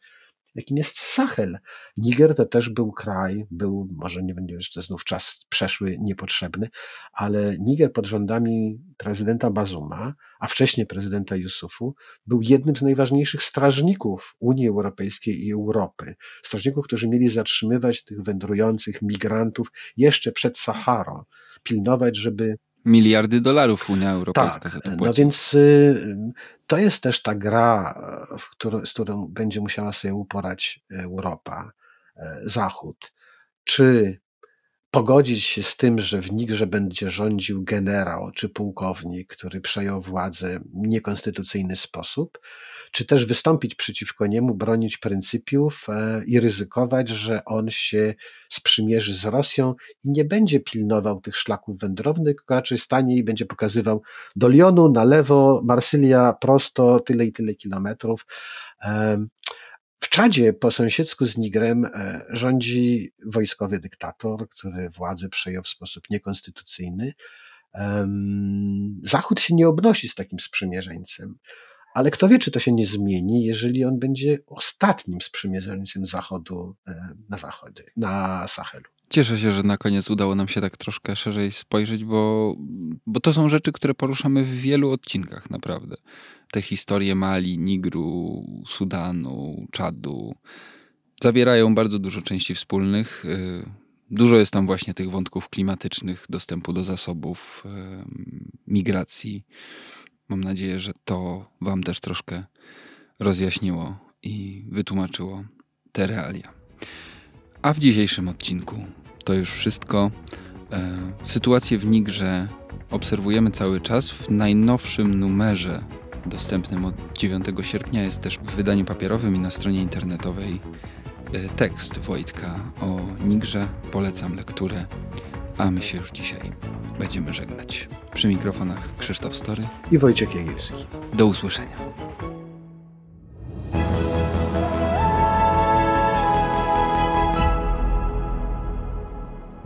jakim jest Sahel. Niger to też był kraj, był, może nie będzie jeszcze znów czas przeszły, niepotrzebny, ale Niger pod rządami prezydenta Bazuma, a wcześniej prezydenta Yusufu, był jednym z najważniejszych strażników Unii Europejskiej i Europy. Strażników, którzy mieli zatrzymywać tych wędrujących migrantów jeszcze przed Saharą, pilnować, żeby Miliardy dolarów Unia Europejska tak, za to płaci. No więc y, to jest też ta gra, z którą będzie musiała sobie uporać Europa, e, Zachód. Czy pogodzić się z tym, że w Nigrze będzie rządził generał czy pułkownik, który przejął władzę w niekonstytucyjny sposób, czy też wystąpić przeciwko niemu, bronić pryncypiów e, i ryzykować, że on się sprzymierzy z Rosją i nie będzie pilnował tych szlaków wędrownych, raczej stanie i będzie pokazywał do Lyonu na lewo, Marsylia prosto, tyle i tyle kilometrów. W Czadzie po sąsiedzku z Nigrem e, rządzi wojskowy dyktator, który władzę przejął w sposób niekonstytucyjny. Zachód się nie obnosi z takim sprzymierzeńcem. Ale kto wie, czy to się nie zmieni, jeżeli on będzie ostatnim sprzymierzeńcem Zachodu e, na zachodzie, na Sahelu. Cieszę się, że na koniec udało nam się tak troszkę szerzej spojrzeć, bo, bo to są rzeczy, które poruszamy w wielu odcinkach, naprawdę. Te historie Mali, Nigru, Sudanu, Czadu zawierają bardzo dużo części wspólnych. E, dużo jest tam właśnie tych wątków klimatycznych, dostępu do zasobów, e, migracji. Mam nadzieję, że to Wam też troszkę rozjaśniło i wytłumaczyło te realia. A w dzisiejszym odcinku to już wszystko. E, sytuację w Nigrze obserwujemy cały czas. W najnowszym numerze dostępnym od 9 sierpnia jest też w wydaniu papierowym i na stronie internetowej e, tekst Wojtka o Nigrze. Polecam lekturę, a my się już dzisiaj będziemy żegnać. Przy mikrofonach Krzysztof Story i Wojciech Jagielski. Do usłyszenia.